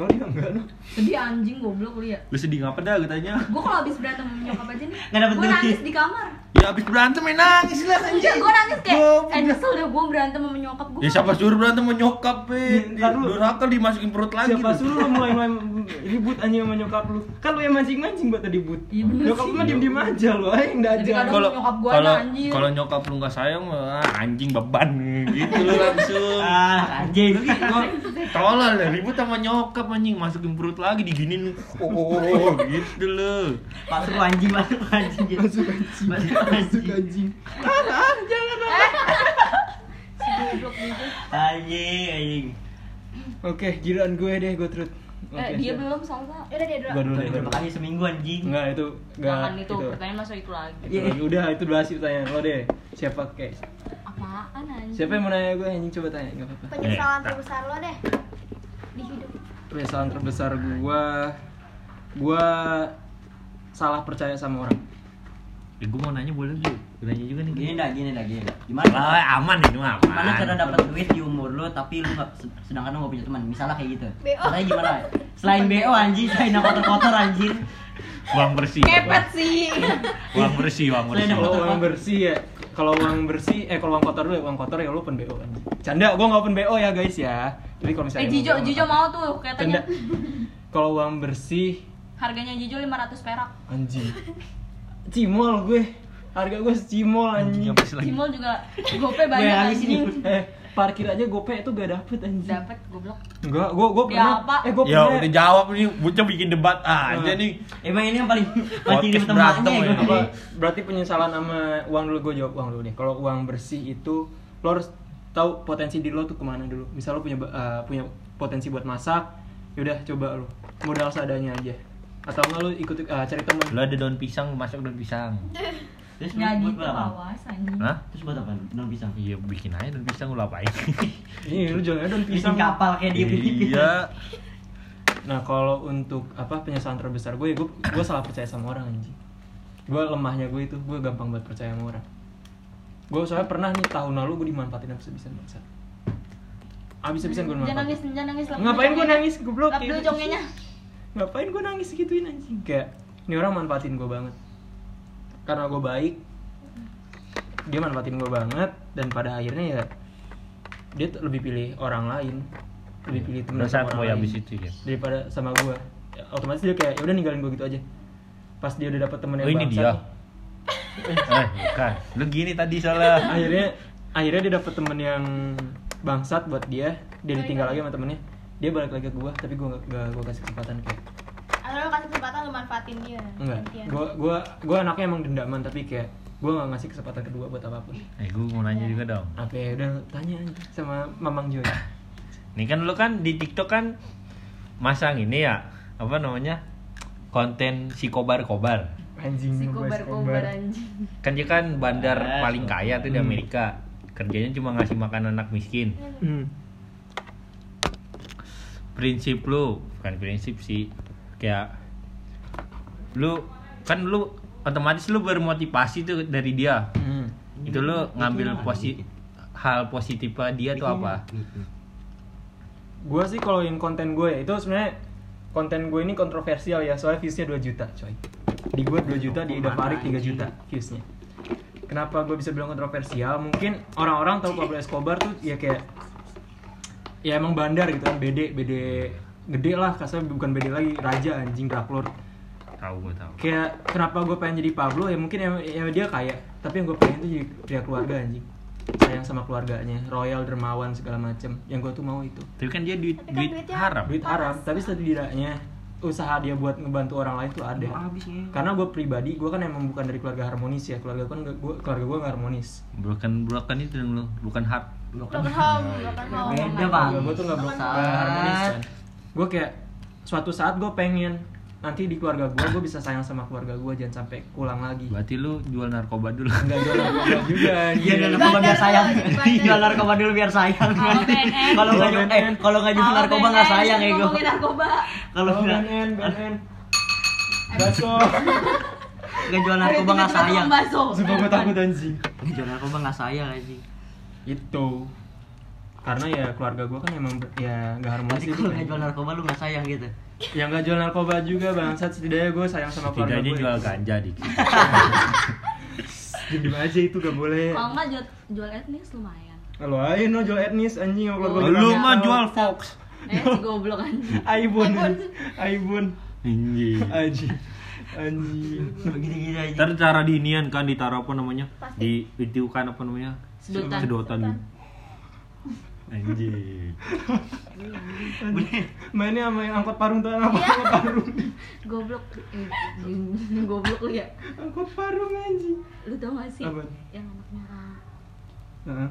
No dia enggak no. Sedih anjing goblok lu ya. lu sedih ngapa dah gue tanya Gue kalau habis berantem sama nyokap aja nih, Nggak dapet gue duit. nangis di kamar. ya abis berantem ya nangis lah Enggak, gue nangis kayak, eh nyesel deh gue berantem sama nyokap gue. ya siapa suruh berantem sama nyokap dulu. durhaka dimasukin perut lagi Siapa lu. suruh lo mulai mulai ribut anjing sama nyokap lu? Kan lu yang mancing-mancing buat tadi ribut. Iya, bener Nyokap lu mah diem-diem aja lu, aja Jadi aja. kalau nyokap gua anjing. kalau nyokap lu nggak sayang mah anjing beban gitu lu langsung ah anjing Gua tolol ribut sama nyokap anjing masukin perut lagi diginin oh gitu lu masuk anjing masuk anjing Masuk anjing. masuk Masuk anjing anjing. Ah, ah, jangan. Gitu. anjing anjing Oke, giliran gue deh, gue trut. Eh, dia belum salsa. ya udah dia dulu berapa kali seminggu anjing Enggak itu enggak Jangan itu, pertanyaan masuk itu lagi. Itu lagi. Udah itu dua sih pertanyaan lo deh. Siapa kayak Apaan anjing? Siapa yang mau nanya gue anjing coba tanya enggak apa-apa. penyesalan Eh, terbesar lo deh di hidup Penyesalan terbesar gua gua salah percaya sama orang. ya gue mau nanya boleh juga. Gue nanya juga nih. Gini dah gini dah gini dah. Gimana? Ah, aman ini mah aman. gimana cara dapat duit di umur lo tapi lu nggak sedangkan lu gak punya teman? Misalnya kayak gitu. BO. caranya gimana? Selain BO anjing selain yang kotor-kotor anjing. Uang bersih. Kepet sih. uang bersih uang bersih. Selain Kalau uang bersih ya, kalau uang bersih eh kalau uang kotor dulu ya, uang kotor ya lu open BO anjing. Canda, gua nggak open BO ya guys ya. Jadi kalau misalnya Eh Jijo, Jijo mau tuh katanya. Kalau uang bersih Harganya Jijo 500 perak. anjing. Cimol gue. Harga gue secimol anjing. lagi Cimol juga gope Gue banyak habis ini. anjing. Eh, parkir aja gope itu gak dapet anjing. Dapat goblok. Enggak, gua gua Ya, pernah. apa? Eh, gua ya pernah. udah jawab nih bocah bikin debat ah, aja Nah. nih emang ini yang paling paling gue ya. apa berarti penyesalan sama uang dulu gue jawab uang dulu deh kalau uang bersih itu lo harus tahu potensi diri lo tuh ke mana dulu. Misal lo punya eh, punya potensi buat masak yaudah coba lo. Modal seadanya aja. Atau nggak lo ikut eh, cari teman lu ada daun pisang masak daun pisang. Terus Ya buat- gitu buat apa? awas anjing. Hah? terus buat apa? Daun pisang? Iya bikin aja daun pisang lu apain? Ini lo jangan daun bikin pisang. kapal kayak dia bikin. Iya. Nah kalau untuk apa penyesalan terbesar gue gue gue salah percaya sama orang anjing. Gue lemahnya gue itu gue gampang banget percaya sama orang gue soalnya pernah nih tahun lalu gue dimanfaatin habis-habisan bangsa habis-habisan gue Jangan dimanfaatin. nangis, jangan nangis. Ngapain congenya. nangis, goblok? Lap dulu congenya. ngapain gue nangis gituin anjing? Kayak ini orang manfaatin gue banget. Karena gue baik dia manfaatin gue banget dan pada akhirnya ya dia tuh lebih pilih orang lain. Lebih pilih temen sama orang habis lain itu ya daripada sama gue ya, otomatis dia kayak ya udah ninggalin gue gitu aja. Pas dia udah dapet temen yang oh ini bangsat dia eh bukan. Lu gini tadi salah akhirnya akhirnya dia dapet temen yang bangsat buat dia. Dia ditinggal lagi sama temennya. Dia balik lagi ke gue tapi gue gak, gak gue kasih kesempatan kayak atau lo kasih kesempatan lo manfaatin dia. Enggak, Gantian. gua gua gua anaknya emang dendaman tapi kayak gua nggak ngasih kesempatan kedua buat apa pun. eh gue mau nanya juga dong. Apa ya udah tanya aja sama Mamang Joy. Nih kan lu kan di TikTok kan masang ini ya apa namanya konten si kobar-kobar. Anjing Si ngebahas kobar-kobar anjing. Kan dia kan bandar Eh, paling kaya tuh di Hmm. Amerika. Kerjanya cuma ngasih makan anak miskin. Hmm. Prinsip lu, bukan prinsip sih. Kayak lu kan lu otomatis lu bermotivasi tuh dari dia. Hmm. Itu lu ngambil posi hal positif dia tuh apa? Gua sih kalau yang konten gue ya, itu sebenarnya konten gue ini kontroversial ya soalnya viewsnya 2 juta coy. Di gue 2 juta, di Ida Farid 3 juta viewsnya. kenapa gue bisa bilang kontroversial? Mungkin orang-orang tahu Pablo Escobar tuh ya kayak ya emang bandar gitu kan bede bede gede lah kasarnya bukan bede lagi raja anjing draklor. Tahu gue tahu. kayak kenapa gue pengen jadi Pablo? Ya mungkin ya, ya dia kaya tapi yang gue pengen tuh jadi pria keluarga anjing. Sayang sama keluarganya royal dermawan segala macem. Yang gue tuh mau itu. Tapi kan dia duit Tapi kan duit haram. duit haram tapi setidaknya usaha dia buat ngebantu orang lain tuh ada. Habisnya karena gue pribadi gue kan emang bukan dari keluarga harmonis ya. Keluarga kan gua, keluarga gue nggak harmonis. Bukan bukan itu dong lu, bukan hard. home beda bang keluarga gue tuh nggak harmonis kan gue kayak suatu saat gue pengen nanti di keluarga gue gue bisa sayang sama keluarga gue jangan sampai pulang lagi Berarti lu jual narkoba dulu. nggak jual narkoba juga Iya, anjing. jual narkoba biar sayang. Jual narkoba dulu biar sayang. Kalau nggak jual, eh kalau nggak jual narkoba nggak sayang ya gue. Kalau nggak Baso nggak jual narkoba nggak sayang. Sumpah gue takut anjing Nggak jual narkoba nggak sayang aja. Itu Karena ya keluarga gue kan emang ya nggak harmonis Berarti itu kalau kan. nggak jual narkoba lu nggak sayang gitu. Yang nggak jual narkoba juga bangsat setidaknya gue sayang sama keluarga Setidaknya gue jual ganja dikit. Diem aja itu gak boleh Kalau nggak jual, jual etnis lumayan. Kalau aja no jual etnis anjing sama keluarga Oh, gue Lu mah jual Fox. Eh, si goblok anjing. Aibun Aibun Anjing. Anjing Anjing Begini-gini aja. Ntar cara diinian kan ditaruh apa namanya? Di itu kan apa namanya? Sedotan. Sedotan. Anjing. Mainnya sama yang angkot parung tuh apa angkot parung Goblok. Eh, goblok lu ya. Angkot parung anjing Lu tau gak sih? Apa? Yang anaknya Heeh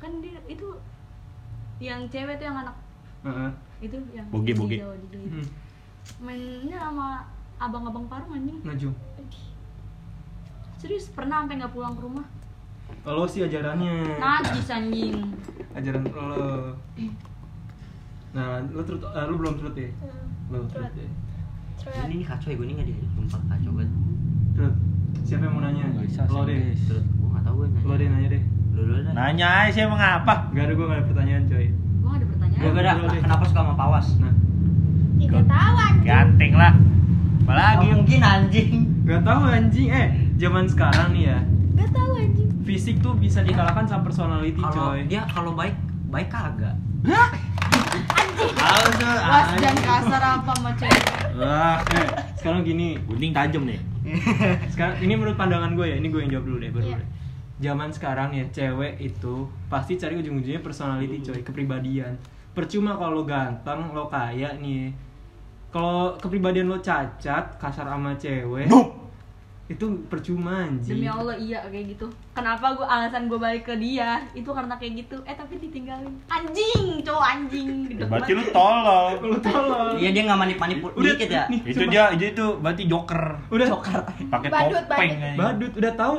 kan dia itu yang cewek tuh yang anak Heeh itu yang Jawa itu. Hmm. mainnya sama abang-abang parung anjing Najum serius pernah sampai nggak pulang ke rumah Lo sih ajarannya najis anjing Ajaran lo Nah, lo terus, eh, lo belum terus ya? Lo terus ya? Ini nih kacau ya gue nih nggak di tempat kacau banget. Terus, siapa yang mau nanya? Nggak bisa, Lo deh. Terus gue nggak tahu gue nanya. Lo deh nanya deh. Nanya aja sih emang apa? Gak ada, gue gak ada pertanyaan coy gua nggak ada pertanyaan Gue deh. Kenapa suka sama Pawas? Nah, tidak tahu anjing Ganteng lah. Nggak Apalagi mungkin anjing. gak tahu anjing Eh, zaman sekarang nih ya Fisik tuh bisa dikalahkan sama personality Kalau coy dia kalau baik baik kagak. Tuh. was jangan kasar apa sama cewek Wah, Eh, sekarang gini gunting tajam nih. sekarang ini menurut pandangan gue ya ini gue yang jawab dulu deh baru Iya. deh. zaman sekarang ya cewek itu pasti cari ujung-ujungnya personality coy kepribadian percuma kalau lo ganteng lo kaya nih kalau kepribadian lo cacat kasar sama cewek itu percuma anjing demi allah iya kayak gitu kenapa gua alasan gue balik ke dia itu karena kayak gitu eh tapi ditinggalin anjing cowok anjing Gede Berarti lu tolol. lo tolong Iya dia nggak manip-manip Udah, dikit ya. nih. Itu dia, dia itu berarti joker. udah Pakai Badut, topeng. badut. anjing. badut udah tahu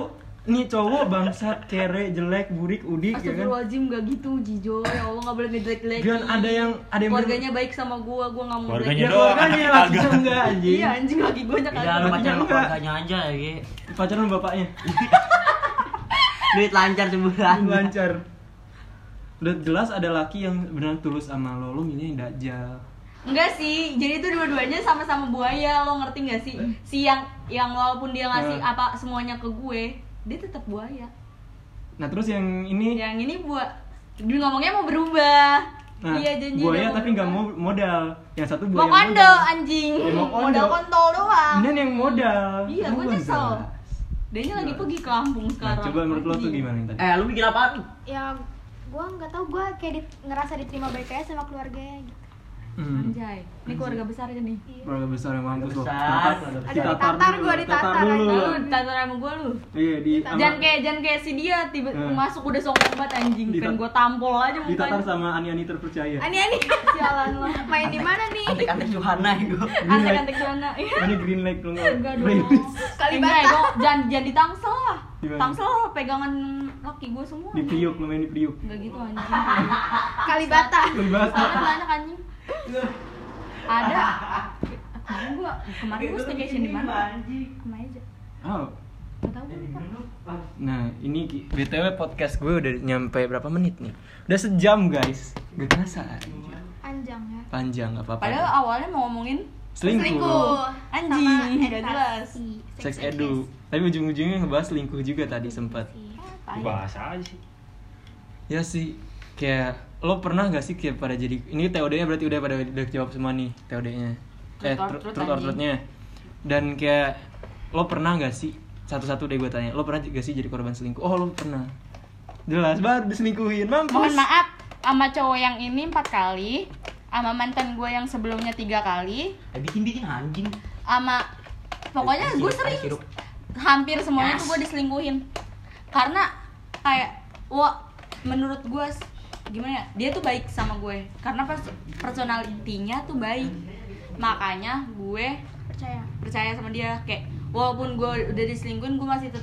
nih cowok bangsat kere jelek burik udik ya kan Astagfirullahaladzim gak gitu Jijo ya Allah gak boleh ngejelek-jelekin Gan ada yang ada yang keluarganya baik sama gua gua gak mau Keluarganya ya ngejelek- doang, keluarganya anaknya lakinya kagak. enggak anjing iya anjing lagi gue nya lu kagak pacaran sama keluarganya aja ya. pacaran sama bapaknya Duit lancar sebulan. lancar udah jelas ada laki yang benar tulus sama lo lo milih yang dajjal Enggak sih, jadi itu dua-duanya sama-sama buaya, lo ngerti gak sih? Si yang yang walaupun dia ngasih Eh. apa semuanya ke gue, dia tetap buaya. nah terus yang ini Yang ini buat dia ngomongnya mau berubah. nah iya janji buaya tapi nggak mau modal yang satu mau buaya kondo modal. anjing. Ya, mau kondo. Modal kontol doang. Ini yang modal Iya, gue nyesel. jelas. Dia nya lagi pergi ke Lampung nah, sekarang. coba menurut lo tuh gimana yang tadi Eh lu bikin apaan? ya gue nggak tahu gue kayak di- ngerasa diterima baik aja sama keluarganya gitu hmm. Anjay, ini keluarga besar aja nih. iya. keluarga besar yang mampus lo Besar. Ada ditatar, gua ditatar dulu Lu ditatar sama gue lu. iya di Jangan kayak jangan kayak si dia tiba Eh. masuk udah sombong banget anjing. Pengen gue tampol aja ditatar mukanya. sama ani-ani terpercaya ani ani Sialan lah. main di mana nih Antek-antek Johana ya gue. Antek-antek. Iya. ini green lo nggak Enggak dong. Gua jangan jangan ditangsel lah. Di mana? Tangsel pegangan laki gue semua. di priuk lo main di priuk Enggak gitu anjing. kalibata Kalibata. Banyak anjing. Ada. Kemarin gua kemarin gua staycation di mana? Ke mana aja? oh. Nah, ini BTW podcast gue udah nyampe berapa menit nih? Udah sejam, guys. Gak terasa. anjir. anjang ya Panjang, gak apa-apa. Padahal awalnya mau ngomongin selingkuh, Anjing, Sama jelas. seks edu. Tapi ujung-ujungnya ngebahas selingkuh juga tadi sempat. Bahasa aja sih. Ya sih, kayak lo pernah gak sih kayak pada jadi ini TOD-nya berarti udah pada udah jawab semua nih TOD-nya. Eh, Truth or truth-nya. Dan kayak lo pernah gak sih satu-satu deh gue tanya, lo pernah gak sih jadi korban selingkuh? Oh, lo pernah. Jelas baru diselingkuhin, mampus. Mohon maaf sama cowok yang ini empat kali, sama mantan gue yang sebelumnya tiga kali, Eh, bikin bikin anjing sama pokoknya gue sering hampir semuanya tuh gue diselingkuhin karena kayak wah menurut gue gimana ya? Dia tuh baik sama gue. Karena pers- personalitinya tuh baik. Makanya gue percaya. percaya sama dia. Kayak walaupun gue udah diselingkuhin gue masih tetap